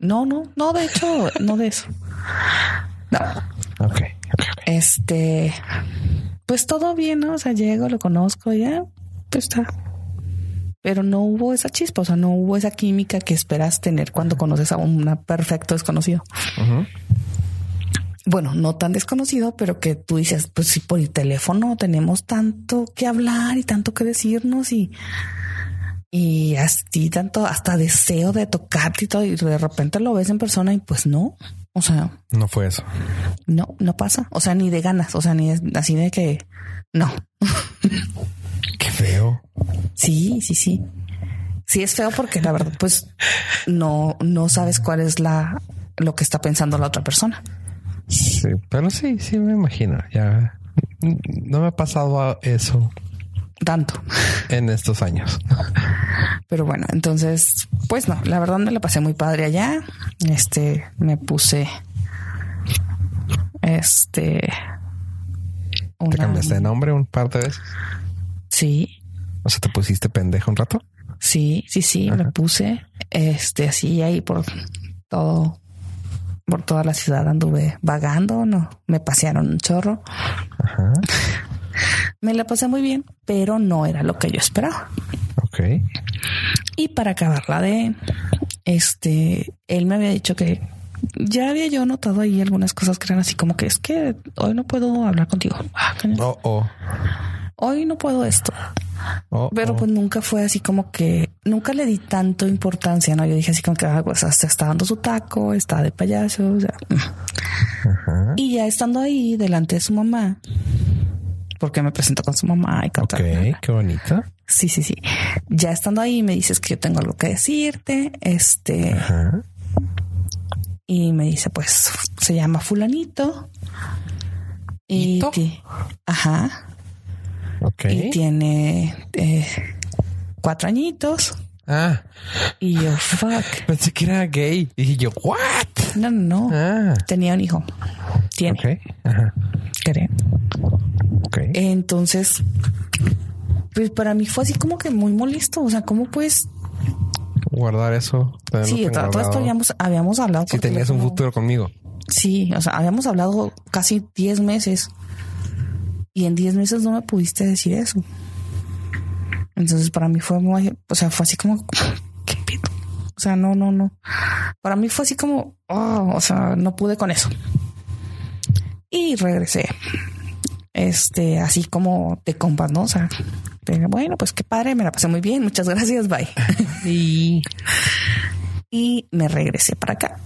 No, no, no, de hecho, no de eso. No, Ok. este, pues todo bien, ¿no? O sea, llego, lo conozco, ya, pues está. Pero no hubo esa chispa, o sea, no hubo esa química que esperas tener cuando conoces a un perfecto desconocido. Ujú. Bueno, no tan desconocido, pero que tú dices, pues si por el teléfono tenemos tanto que hablar y tanto que decirnos y y así tanto hasta deseo de tocarte y todo y de repente lo ves en persona y pues no, o sea, No fue eso. no, no pasa, o sea, ni de ganas, o sea, ni es- así de que no. Qué feo. Sí, sí, sí. Sí es feo porque la verdad pues no no sabes cuál es la lo que está pensando la otra persona. Sí, pero sí, sí me imagino. Ya no me ha pasado eso Tanto. en estos años. Pero bueno, entonces, pues no, la verdad me la pasé muy padre allá. Este, me puse, este, ¿Te cambiaste de nombre un par de veces? Sí, O sea, te pusiste pendejo un rato. sí, sí, sí, me puse, este, así ahí por todo, por toda la ciudad anduve vagando, no, me pasearon un chorro. Ajá. Me la pasé muy bien, pero no era lo que yo esperaba. Ok. Y para acabarla de, este, él me había dicho que ya había yo notado ahí algunas cosas que eran así como que es que hoy no puedo hablar contigo. Ah, Oh, oh. Hoy no puedo esto. Oh, Pero oh. pues nunca fue así como que nunca le di tanto importancia, ¿no? Yo dije así como que ah, pues hasta está dando su taco, está de payaso. o sea. Y ya estando ahí delante de su mamá, porque me presentó con su mamá y con Ok, qué bonito. Sí, sí, sí. Ya estando ahí me dices que yo tengo algo que decirte. Este, Ajá. y me dice, pues se llama fulanito. Y ajá. Ok. Y tiene eh, cuatro añitos. Ah, Y yo, fuck. pensé que era gay. Y yo, what? No, no, no. Ah, Tenía un hijo. Tiene, ok. Ajá. creo. Ok. Entonces, pues para mí fue así como que muy molesto. O sea, ¿cómo pues? Guardar eso. Sí, todo, todo esto habíamos, habíamos hablado. Si tenías un futuro conmigo. Sí, o sea, habíamos hablado casi 10 meses y en 10 meses no me pudiste decir eso. Entonces para mí fue muy, o sea, fue así como, ¿qué pedo? O sea, no, no, no. Para mí fue así como, oh, o sea, no pude con eso. Y regresé. Este, así como de compas, ¿no? O sea, bueno, pues qué padre, me la pasé muy bien, muchas gracias, bye. Y. y me regresé para acá.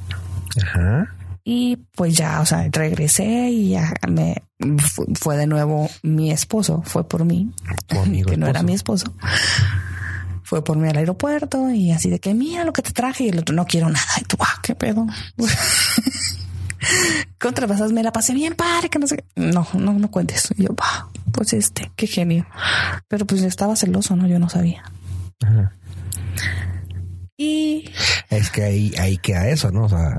Ajá. Y pues ya, o sea, regresé y ya me fu- fue de nuevo mi esposo, fue por mí, amigo que no era mi esposo. Fue por mí al aeropuerto y así de que mira lo que te traje y el otro no quiero nada. Y tú, ah, qué pedo. Contrapasas, me la pasé bien padre, que no sé. No, no, no cuentes. Y yo, bah, pues este, qué genio. Pero pues estaba celoso, ¿no? Yo no sabía. Ajá. Y Es que ahí, ahí queda eso, ¿no? O sea,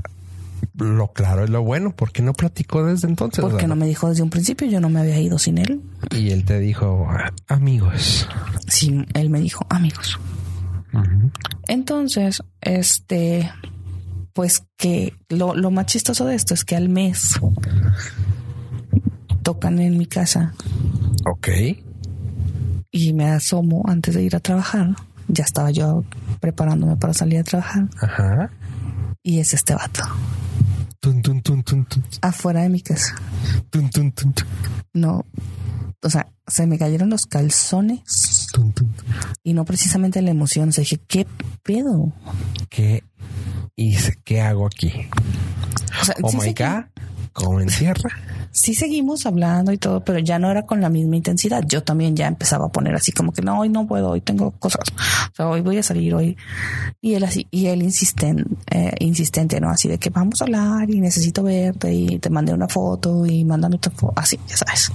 lo claro es lo bueno. ¿Por qué no platicó desde entonces? Porque no me dijo desde un principio, yo no me había ido sin él. Y él te dijo, "Ah, amigos. Sí, él me dijo, amigos. Entonces, este, pues que lo, lo más chistoso de esto es que al mes tocan en mi casa Ok. y me asomo antes de ir a trabajar. Ya estaba yo preparándome para salir a trabajar. Ajá. Y es este vato. Tun, tun, tun, tun, tun. Afuera de mi casa. No. O sea, se me cayeron los calzones y no precisamente la emoción. O sea, dije, ¿qué pedo? ¿Qué hice? ¿Qué hago aquí? O sea, Oh sí my God. ¿Cómo me encierra? sí seguimos hablando y todo, pero ya no era con la misma intensidad. Yo también ya empezaba a poner así como que no, hoy no puedo, hoy tengo cosas. O sea, hoy voy a salir hoy. Y él así, y él insisten, eh, insistente, ¿no? Así de que vamos a hablar y necesito verte y te mandé una foto y mándame otra foto. Así, ya sabes.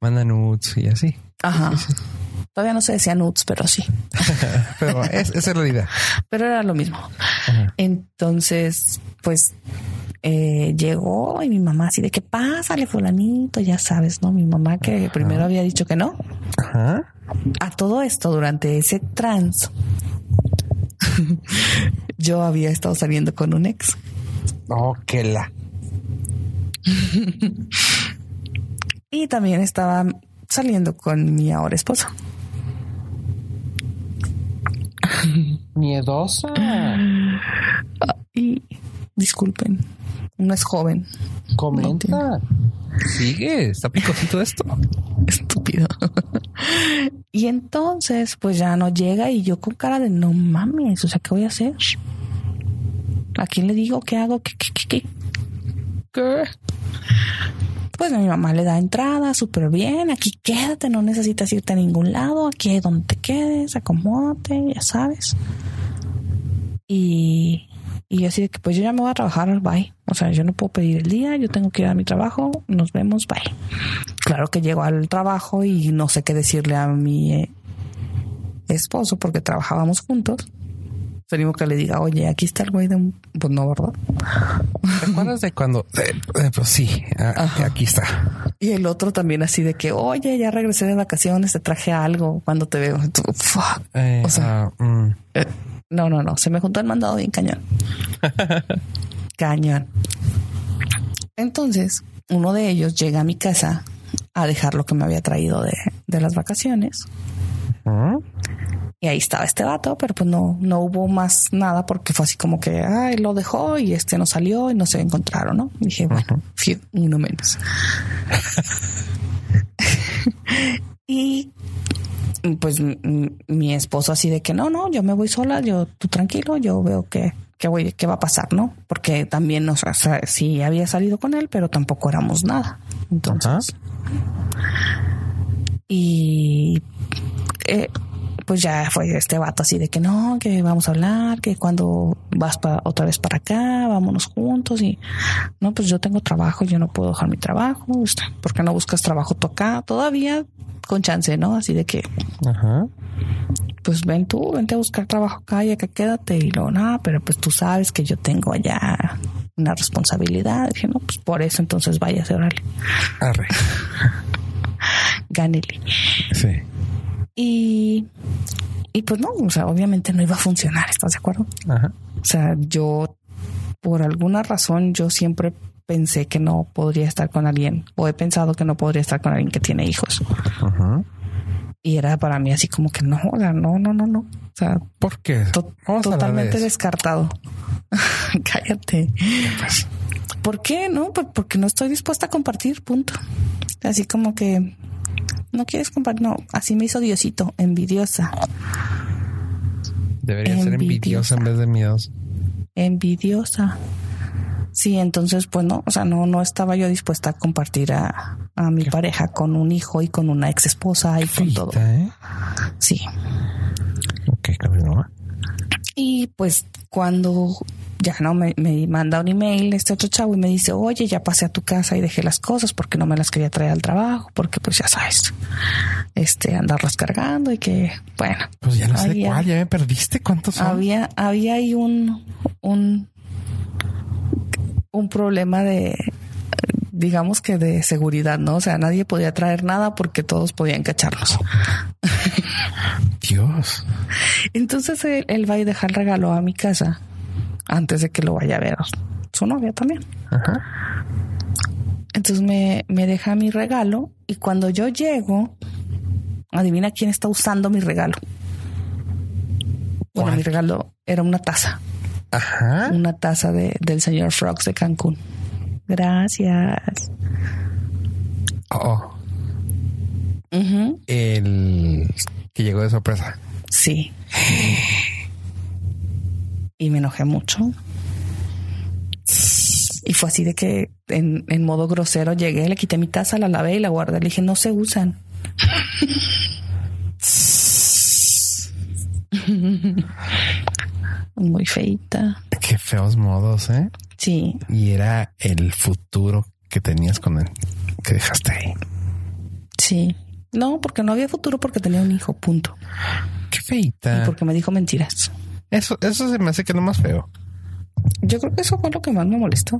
Manda nudes y así. Ajá. Todavía no se decía nudes, pero sí. Pero es, esa es la idea. Pero era lo mismo. Entonces, pues eh, llegó y mi mamá así de que pásale fulanito, ya sabes, ¿no? Mi mamá que primero había dicho que no. Ajá. A todo esto, durante ese trans, yo había estado saliendo con un ex. Oh, que la. Y también estaba saliendo con mi ahora esposo. Miedosa. Y disculpen, no es joven, Comenta. Sigue. Está picosito esto. estúpido. y entonces, pues ya no llega y yo con cara de no mames, o sea, ¿qué voy a hacer? ¿A quién le digo? ¿Qué hago? ¿Qué, qué, qué, qué? ¿Qué? Pues mi mamá le da entrada súper bien. Aquí quédate, no necesitas irte a ningún lado. Aquí es donde te quedes, acomódate, ya sabes. Y, y yo así de que pues yo ya me voy a trabajar, bye. O sea, yo no puedo pedir el día, yo tengo que ir a mi trabajo, nos vemos, bye. Claro que llego al trabajo y no sé qué decirle a mi eh, esposo porque trabajábamos juntos. Tenemos que le diga, oye, aquí está el güey de un... Pues no, ¿verdad? ¿Te acuerdas de cuando? eh, eh, pues sí, Ajá. aquí está. Y el otro también así de que, oye, ya regresé de vacaciones, te traje algo cuando te veo. Tú, fuck. Eh, O sea- ah, mm. Eh, No, no, no. Se me juntó el mandado bien cañón. cañón. Entonces, uno de ellos llega a mi casa a dejar lo que me había traído de, de las vacaciones. ¿Mm? Y ahí estaba este vato, pero pues no, no hubo más nada porque fue así como que, ay, lo dejó y este no salió y no se encontraron, ¿no? Y dije, bueno, fiu, uno menos. y pues mi esposo así de que no, no, yo me voy sola, yo tú tranquilo, yo veo que, que voy, qué va a pasar, ¿no? Porque también, o sea, sí había salido con él, pero tampoco éramos nada. Entonces, y eh, pues ya fue este vato así de que no, que vamos a hablar, que cuando vas pa- otra vez para acá, vámonos juntos y no, pues yo tengo trabajo, yo no puedo dejar mi trabajo, este, ¿por qué no buscas trabajo tú acá? Todavía con chance, ¿no? Así de que Ajá. pues ven tú, vente a buscar trabajo acá y acá quédate y luego, no, pero pues tú sabes que yo tengo allá una responsabilidad. dije, no, pues por eso entonces váyase, órale, Arre. gánele. Sí. Y, y pues no, o sea, obviamente no iba a funcionar, ¿estás de acuerdo? Ajá. O sea, yo, por alguna razón, yo siempre pensé que no podría estar con alguien, o he pensado que no podría estar con alguien que tiene hijos. Ajá. Y era para mí así como que no, o sea, no, no, no, no. O sea, ¿Por qué? to- totalmente descartado. Cállate. ¿Por qué? No, Por- porque no estoy dispuesta a compartir, punto. Así como que no quieres compartir, no, así me hizo Diosito, envidiosa, Debería ser envidiosa. en vez de miedosa. envidiosa. Sí, entonces, pues no, o sea, no, no estaba yo dispuesta a compartir a, a mi pareja con un hijo y con una ex esposa y con todo. ¿eh? Sí. Ok, continúa. Y pues cuando ya no me, me manda un email este otro chavo y me dice, oye, ya pasé a tu casa y dejé las cosas porque no me las quería traer al trabajo, porque pues ya sabes, este, andarlas cargando y que, bueno, Pues ya no sé había- cuál, ya me perdiste. ¿Cuántos son? había, había ahí un, un, un problema de, digamos que de seguridad, ¿no? O sea, nadie podía traer nada porque todos podían cacharnos. Dios. Entonces él, él va y deja el regalo a mi casa antes de que lo vaya a ver su novia también. Ajá. Entonces me, me deja mi regalo y cuando yo llego, Adivina quién está usando mi regalo. Bueno, mi regalo era una taza. Ajá. Una taza de, del señor Frogs de Cancún. Gracias. Oh, el que llegó de sorpresa. Sí. Y me enojé mucho. Y fue así de que en, en modo grosero llegué, le quité mi taza, la lavé y la guardé. Le dije, no se usan. Muy feita. Qué feos modos, ¿eh? Sí, Y era el futuro que tenías con él, que dejaste ahí. sí. No, porque no había futuro porque tenía un hijo, punto. Qué Y feita. porque me dijo mentiras. Eso, eso se me hace que es lo más feo. Yo creo que eso fue lo que más me molestó.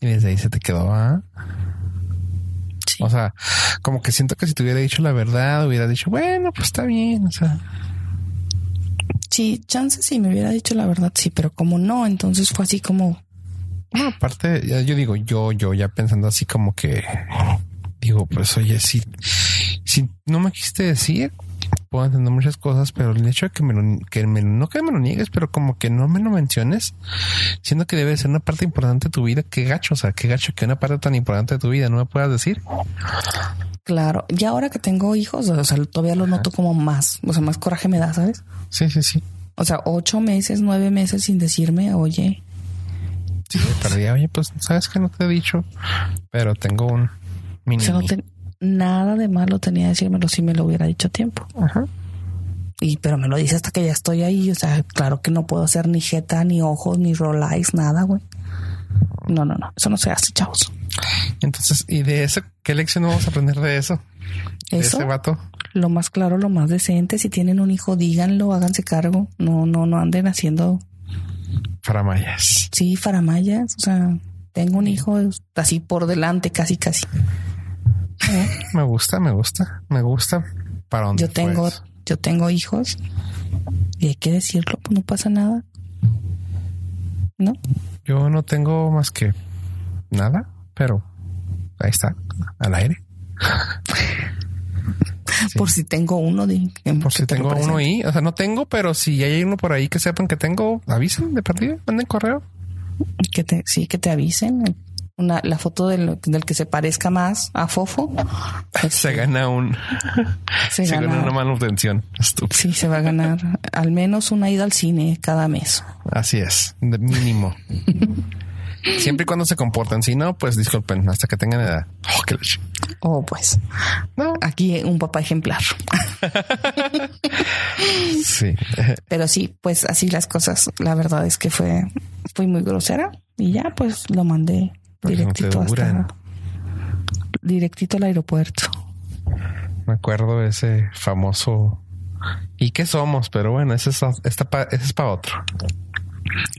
Y desde ahí se te quedó, ¿ah? Sí. O sea, como que siento que si te hubiera dicho la verdad, hubiera dicho, bueno, pues está bien. O sea, Sí, chance si me hubiera dicho la verdad, sí, pero como no, entonces fue así como, aparte, yo digo, yo, yo ya pensando así como que digo, pues oye, si, si no me quisiste decir, puedo entender muchas cosas, pero el hecho de que me lo, que me, no que me lo niegues, pero como que no me lo menciones, siendo que debe ser una parte importante de tu vida, qué gacho, o sea, qué gacho que una parte tan importante de tu vida no me puedas decir. claro, y ahora que tengo hijos, o sea, todavía lo noto como más, o sea, más coraje me da, ¿sabes? Sí, sí, sí. O sea, ocho meses, nueve meses sin decirme, oye, Sí, perdida, oye, pues sabes que no te he dicho, pero tengo un o mini. sea, no ten- nada de malo tenía decírmelo si me lo hubiera dicho a tiempo. Ajá. Y pero me lo dice hasta que ya estoy ahí, o sea, claro que no puedo hacer ni jeta, ni ojos, ni roll eyes, nada, güey. No, no, no, eso no se hace, chavos. Entonces, ¿y de eso qué lección vamos a aprender de eso? De Eso, ese vato. lo más claro, lo más decente. Si tienen un hijo, díganlo, háganse cargo. No, no, no anden haciendo Faramayas. Sí, faramayas. O sea, tengo un hijo así por delante, casi, casi. Me gusta, me gusta, me gusta. ¿Para dónde Yo tengo, yo tengo hijos y hay que decirlo, pues no pasa nada. ¿No? Yo no tengo más que nada, pero ahí está, al aire. Sí. Por si tengo uno de Por si te tengo uno ahí, o sea, no tengo, pero si hay uno por ahí que sepan que tengo, avisen de perdida, manden correo. Que te, sí, que te avisen. Una, la foto del, del que se parezca más a Fofo. pues, Se gana un, se se gana- gana una manutención. Estúpido. Sí, se va a ganar al menos una ida al cine cada mes. Así es, de mínimo. Siempre y cuando se comporten, si no, pues disculpen, hasta que tengan edad. Oh. Oh, pues No, aquí un papá ejemplar. sí. Pero sí, pues así las cosas. La verdad es que fue, fui muy grosera y ya pues lo mandé Porque no directito hasta duran. directito al aeropuerto. Me acuerdo ese famoso. ¿Y qué somos? Pero bueno, ese es, esta ese es para otro.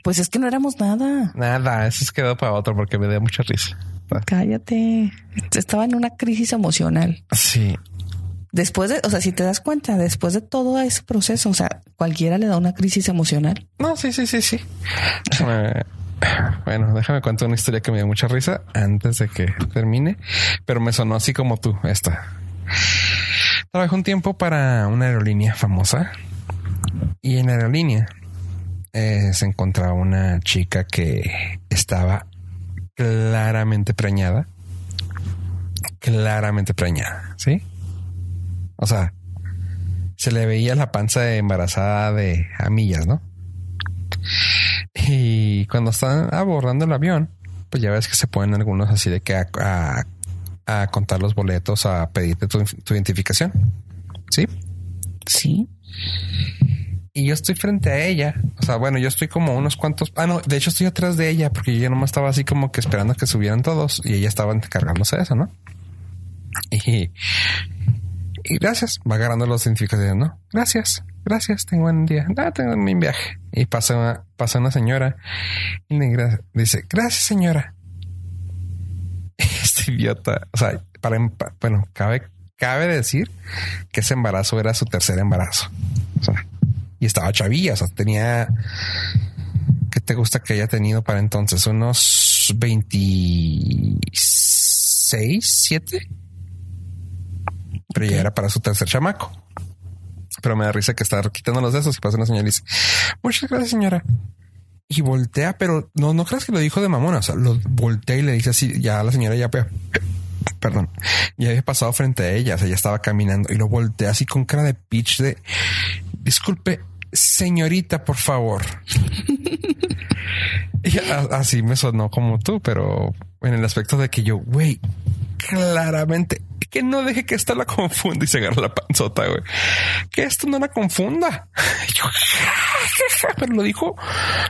Pues es que no éramos nada. Nada, ese es quedó para otro porque me da mucha risa. Cállate. Estaba en una crisis emocional. Sí, Después de, o sea, si te das cuenta, después de todo ese proceso, o sea, cualquiera le da una crisis emocional. no, sí, sí, sí, sí. Bueno, déjame contar una historia que me dio mucha risa antes de que termine, pero me sonó así como tú, esta. Trabajé un tiempo para una aerolínea famosa y en la aerolínea eh, se encontraba una chica que estaba claramente preñada. Claramente preñada, ¿sí? O sea, se le veía la panza embarazada de a millas, ¿no? Y cuando están abordando el avión, pues ya ves que se ponen algunos así de que a, a- a contar los boletos, a pedirte tu, tu identificación. ¿Sí? Sí. Y yo estoy frente a ella. O sea, bueno, yo estoy como unos cuantos. Ah, no, de hecho estoy atrás de ella porque yo nomás estaba así como que esperando que subieran todos y ella estaba encargándose de eso, ¿no? Y, y gracias, va agarrando los identificaciones, ¿no? Gracias, gracias, tengo buen día. Ah, tengo mi viaje. Y pasa una, pasa una señora y le dice, gracias, señora. Este idiota, o sea, para, bueno, cabe, cabe decir que ese embarazo era su tercer embarazo. O sea, y estaba chavilla, o sea, tenía ¿qué te gusta que haya tenido para entonces? Unos 26, 7. pero ya era para su tercer chamaco. Pero me da risa que está quitando los dedos y pasa una señora y dice, muchas gracias señora. Y voltea, pero no, no creas que lo dijo de mamona. O sea, lo voltea y le dice así, ya la señora ya, perdón, ya había pasado frente a ella. O sea, ya estaba caminando y lo voltea así con cara de pitch de disculpe, señorita, por favor. y así me sonó como tú, pero en el aspecto de que yo, güey, claramente que no deje que esto la confunda y se agarra la panzota, güey. Que esto no la confunda. Yo, pero lo dijo,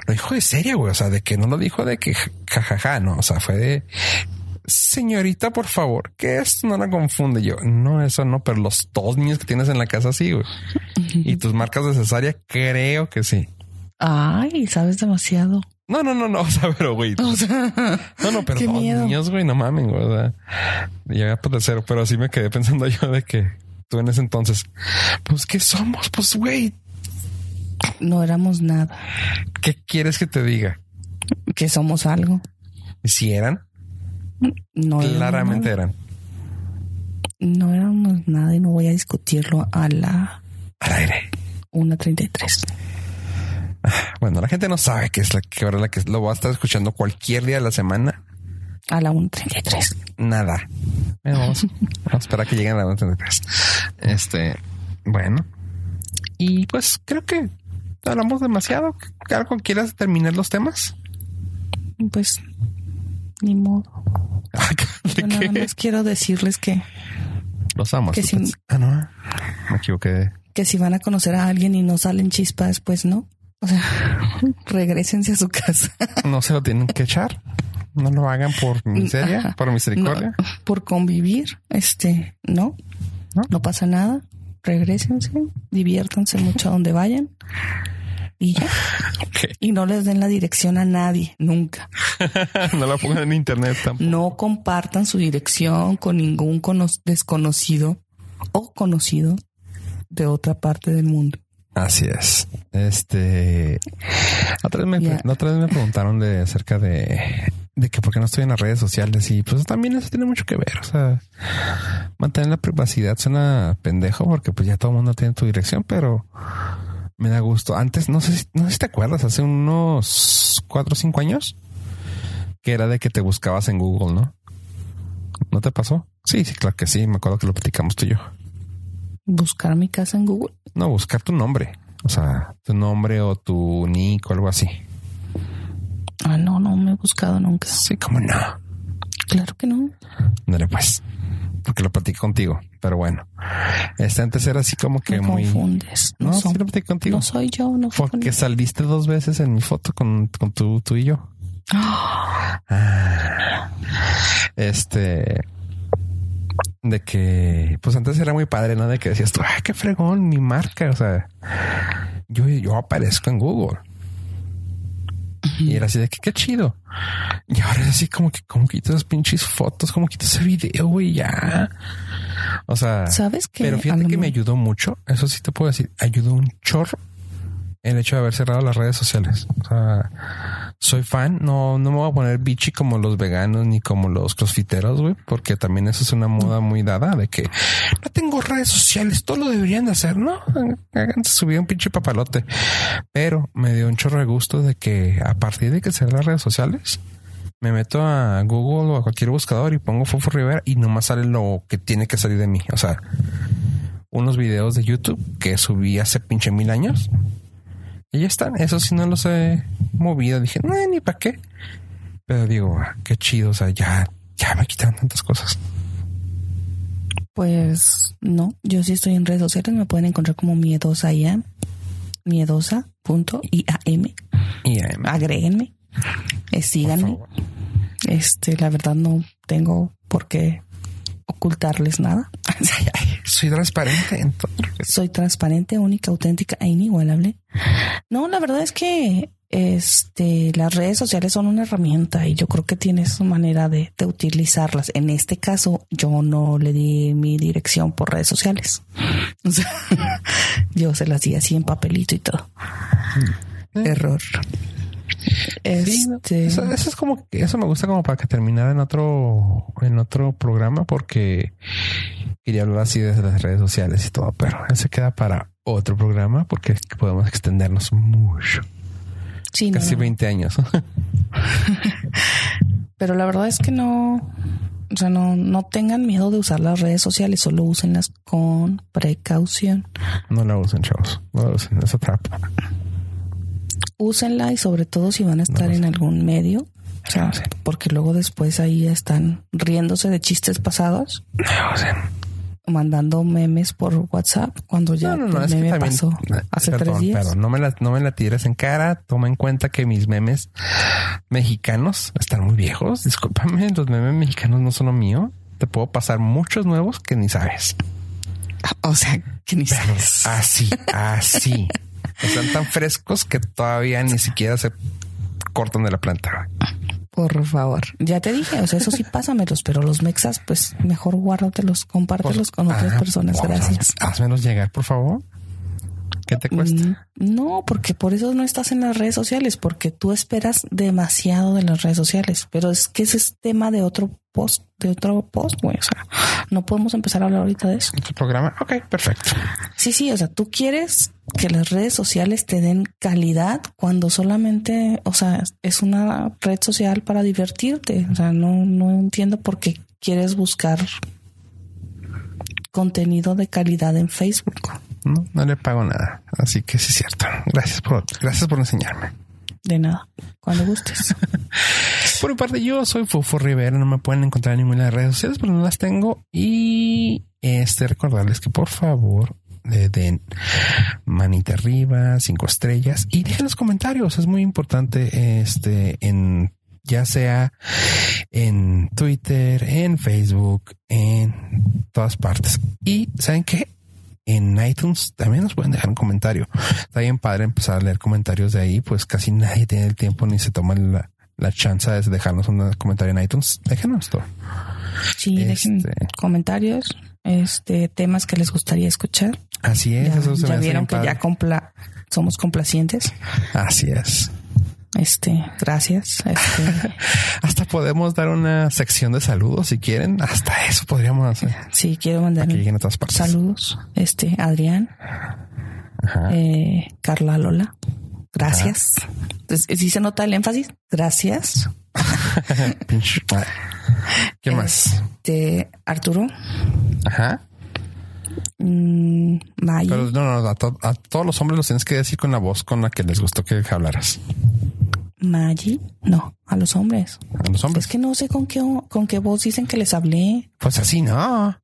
lo dijo de serio, güey. O sea, de que no lo dijo de que jajaja, no. O sea, fue de señorita, por favor, que esto no la confunde. Yo, no, eso no, pero los dos niños que tienes en la casa, sí, güey. Y tus marcas de cesárea, creo que sí. Ay, sabes demasiado. No, no, no, no, o sea, pero güey. no, no, pero dos niños, güey, no mamen, güey. O sea, puede ser, pero así me quedé pensando yo de que tú en ese entonces, pues, ¿qué somos? Pues, güey. No éramos nada. ¿Qué quieres que te diga? Que somos algo. ¿Y si eran? No. Claramente eran. No éramos nada y no voy a discutirlo a la... Al aire. 1.33. Bueno, la gente no sabe que es la que ahora la que lo va a estar escuchando cualquier día de la semana. A la 1.33. Nada. Vamos, a esperar que lleguen a la 1.33. Este, bueno. Y pues creo que hablamos demasiado. ¿Algo quieras terminar los temas? Pues ni modo. Yo nada más quiero decirles que los amo. Que si, ah, no, me equivoqué. Que si van a conocer a alguien y no salen chispas, pues no. O sea, regresense a su casa. No se lo tienen que echar. No lo hagan por miseria, por misericordia. por convivir, este, no, no, pasa nada. Regrésense, diviértanse mucho a donde vayan y ya. Y no les den la dirección a nadie, nunca. no la pongan en internet tampoco. No compartan su dirección con ningún desconocido o conocido de otra parte del mundo. Así es. Este otra vez me, otra vez me preguntaron de acerca de, de que por qué no estoy en las redes sociales y pues también eso tiene mucho que ver. O sea, mantener la privacidad suena pendejo porque pues ya todo el mundo tiene tu dirección, pero me da gusto. Antes, no sé si, no sé si te acuerdas, hace unos cuatro o cinco años que era de que te buscabas en Google, ¿no? ¿No te pasó? Sí, sí, claro que sí. Me acuerdo que lo platicamos tú y yo. ¿Buscar mi casa en Google? No, buscar tu nombre. O sea, tu nombre o tu nick o algo así. Ah, no, no me he buscado nunca. Sí, como no. Claro que no. Dale, pues. Porque lo platiqué contigo. Pero bueno. Este antes era así como que me muy. confundes. No, sí lo platiqué contigo. No soy yo, no Porque saliste dos veces en mi foto con, con tú, tú y yo. Ah. Este de que, pues antes era muy padre, ¿no? De que decías tú, ay, qué fregón, mi marca. O sea, yo, yo aparezco en Google. Y era así de que qué chido. Y ahora es así como que, como quito esas pinches fotos, como quito ese video, güey, ya. O sea, sabes que, pero fíjate que me ayudó mucho. Eso sí te puedo decir, ayudó un chorro el hecho de haber cerrado las redes sociales. O sea, soy fan, no, no me voy a poner bichi como los veganos ni como los crossfiteros, güey, porque también eso es una moda muy dada de que no tengo redes sociales, todo lo deberían de hacer, ¿no? Háganse subir un pinche papalote. Pero me dio un chorro de gusto de que a partir de que cerré las redes sociales, me meto a Google o a cualquier buscador y pongo Fofo Rivera y nomás sale lo que tiene que salir de mí. O sea, unos videos de YouTube que subí hace pinche mil años y ya están. Eso sí no los he movido. Dije, no, ni para qué. Pero digo, ah, qué chido. O sea, ya, ya me quitan tantas cosas. Pues no, yo sí estoy en redes sociales. Me pueden encontrar como miedosa IAM. Miedosa.iam. IAM. Agréguenme. Eh, síganme. Este, la verdad no tengo por qué ocultarles nada. Soy transparente. Soy transparente, única, auténtica e inigualable. No, la verdad es que este, las redes sociales son una herramienta y yo creo que tienes su manera de, utilizarlas. En este caso, yo no le di mi dirección por redes sociales. yo se las di así en papelito y todo. Error. Este, eso, eso es como que eso me gusta como para que terminara en otro, en otro programa, porque quería hablar así desde las redes sociales y todo, pero eso queda para otro programa porque podemos extendernos mucho. sí, no, Casi no. 20 años. Pero la verdad es que no, o sea, no, no tengan miedo de usar las redes sociales, solo úsenlas con precaución. no la usen, chavos. No la usen. Esa trampa. Úsenla y sobre todo si van a estar No, en algún medio, o sea, Sí. porque luego después ahí están riéndose de chistes pasados, No usen. mandando memes por WhatsApp cuando ya No, el meme pasó hace perdón, tres días. Pero no me la, no me la tires en cara. Toma en cuenta que mis memes mexicanos están muy viejos. Discúlpame, los memes mexicanos no son lo mío. Te puedo pasar muchos nuevos que ni sabes. O sea, que ni sabes. Así, así. Están tan frescos que todavía ni siquiera se cortan de la planta. Por favor. Ya te dije, o sea, eso sí pásamelos, pero los mexas, pues mejor guárdatelos, compártelos con otras Ah, personas. pues, Gracias. Házmelos llegar, por favor. ¿Qué te cuesta? Mm, No, porque por eso no estás en las redes sociales, porque tú esperas demasiado de las redes sociales. Pero es que ese es tema de otro post, de otro post, güey. O sea, no podemos empezar a hablar ahorita de eso. ¿Tu programa? Ok, perfecto. Sí, sí, o sea, tú quieres que las redes sociales te den calidad cuando solamente, o sea, es una red social para divertirte. O sea, no, no entiendo por qué quieres buscar contenido de calidad en Facebook. No, no le pago nada. Así que sí es cierto. Gracias por, gracias por enseñarme. De nada, cuando gustes. Por mi parte, yo soy Fufo Rivera. No me pueden encontrar en ninguna de las redes sociales, pero no las tengo. Y este recordarles que por favor le den manita arriba, cinco estrellas y dejen los comentarios. Es muy importante. Este en ya sea en Twitter, en Facebook, en todas partes. Y saben qué? En iTunes también nos pueden dejar un comentario. Está bien padre empezar a leer comentarios de ahí, pues casi nadie tiene el tiempo ni se toma la, la chance de dejarnos un comentario en iTunes. Déjenos todo. Sí, dejen Este. comentarios, este temas que les gustaría escuchar. Así es. Ya, eso se ya vieron que padre. ya compla somos complacientes. Así es. Este, gracias. Este, Hasta podemos dar una sección de saludos si quieren. Hasta eso podríamos hacer. sí, quiero mandar saludos. Este, Adrián, eh, Carla Lola. Gracias. ¿Sí se nota el énfasis? Gracias. ¿Qué más? Este, Arturo, Ajá. Mm, Pero no, no, a, to- a todos los hombres los tienes que decir con la voz con la que les gustó que hablaras. Maggi. No, a los hombres. A los hombres. Es que no sé con qué, con qué voz dicen que les hablé. Pues así, no.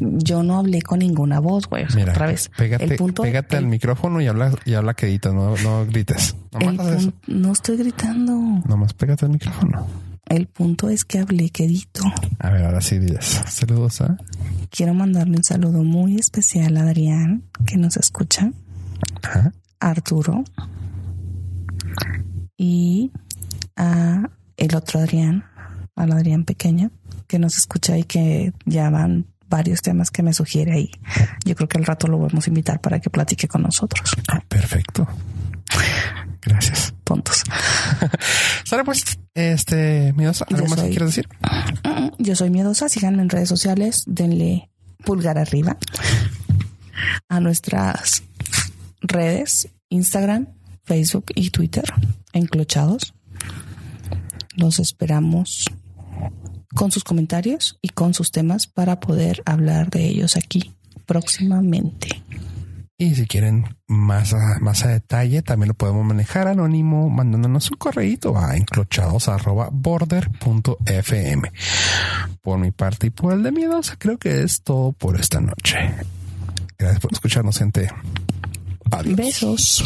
Yo no hablé con ninguna voz, güey. O sea, Mira, otra vez. pégate, el punto, pégate al el- micrófono y habla, y habla quedito, no, no grites. el pun- no estoy gritando. Nomás pégate al micrófono. El punto es que hablé quedito. A ver, ahora sí dices. Saludos a Quiero mandarle un saludo muy especial a Adrián, que nos escucha, Ajá. a Arturo y a el otro Adrián, al Adrián pequeño, que nos escucha y que ya van varios temas que me sugiere ahí. Yo creo que al rato lo vamos a invitar para que platique con nosotros. Ah, perfecto. Gracias. Puntos. Sale pues, este, Miosa, ¿algo Yo más que soy- quieras decir? Yo soy miedosa, síganme en redes sociales, denle pulgar arriba a nuestras redes, Instagram, Facebook y Twitter, enclochados. Los esperamos con sus comentarios y con sus temas para poder hablar de ellos aquí próximamente. Y si quieren más a, más a detalle, también lo podemos manejar anónimo mandándonos un correíto a enclochados.border.fm. Por mi parte y por el de Miedosa, creo que es todo por esta noche. Gracias por escucharnos, gente. Adiós. Besos.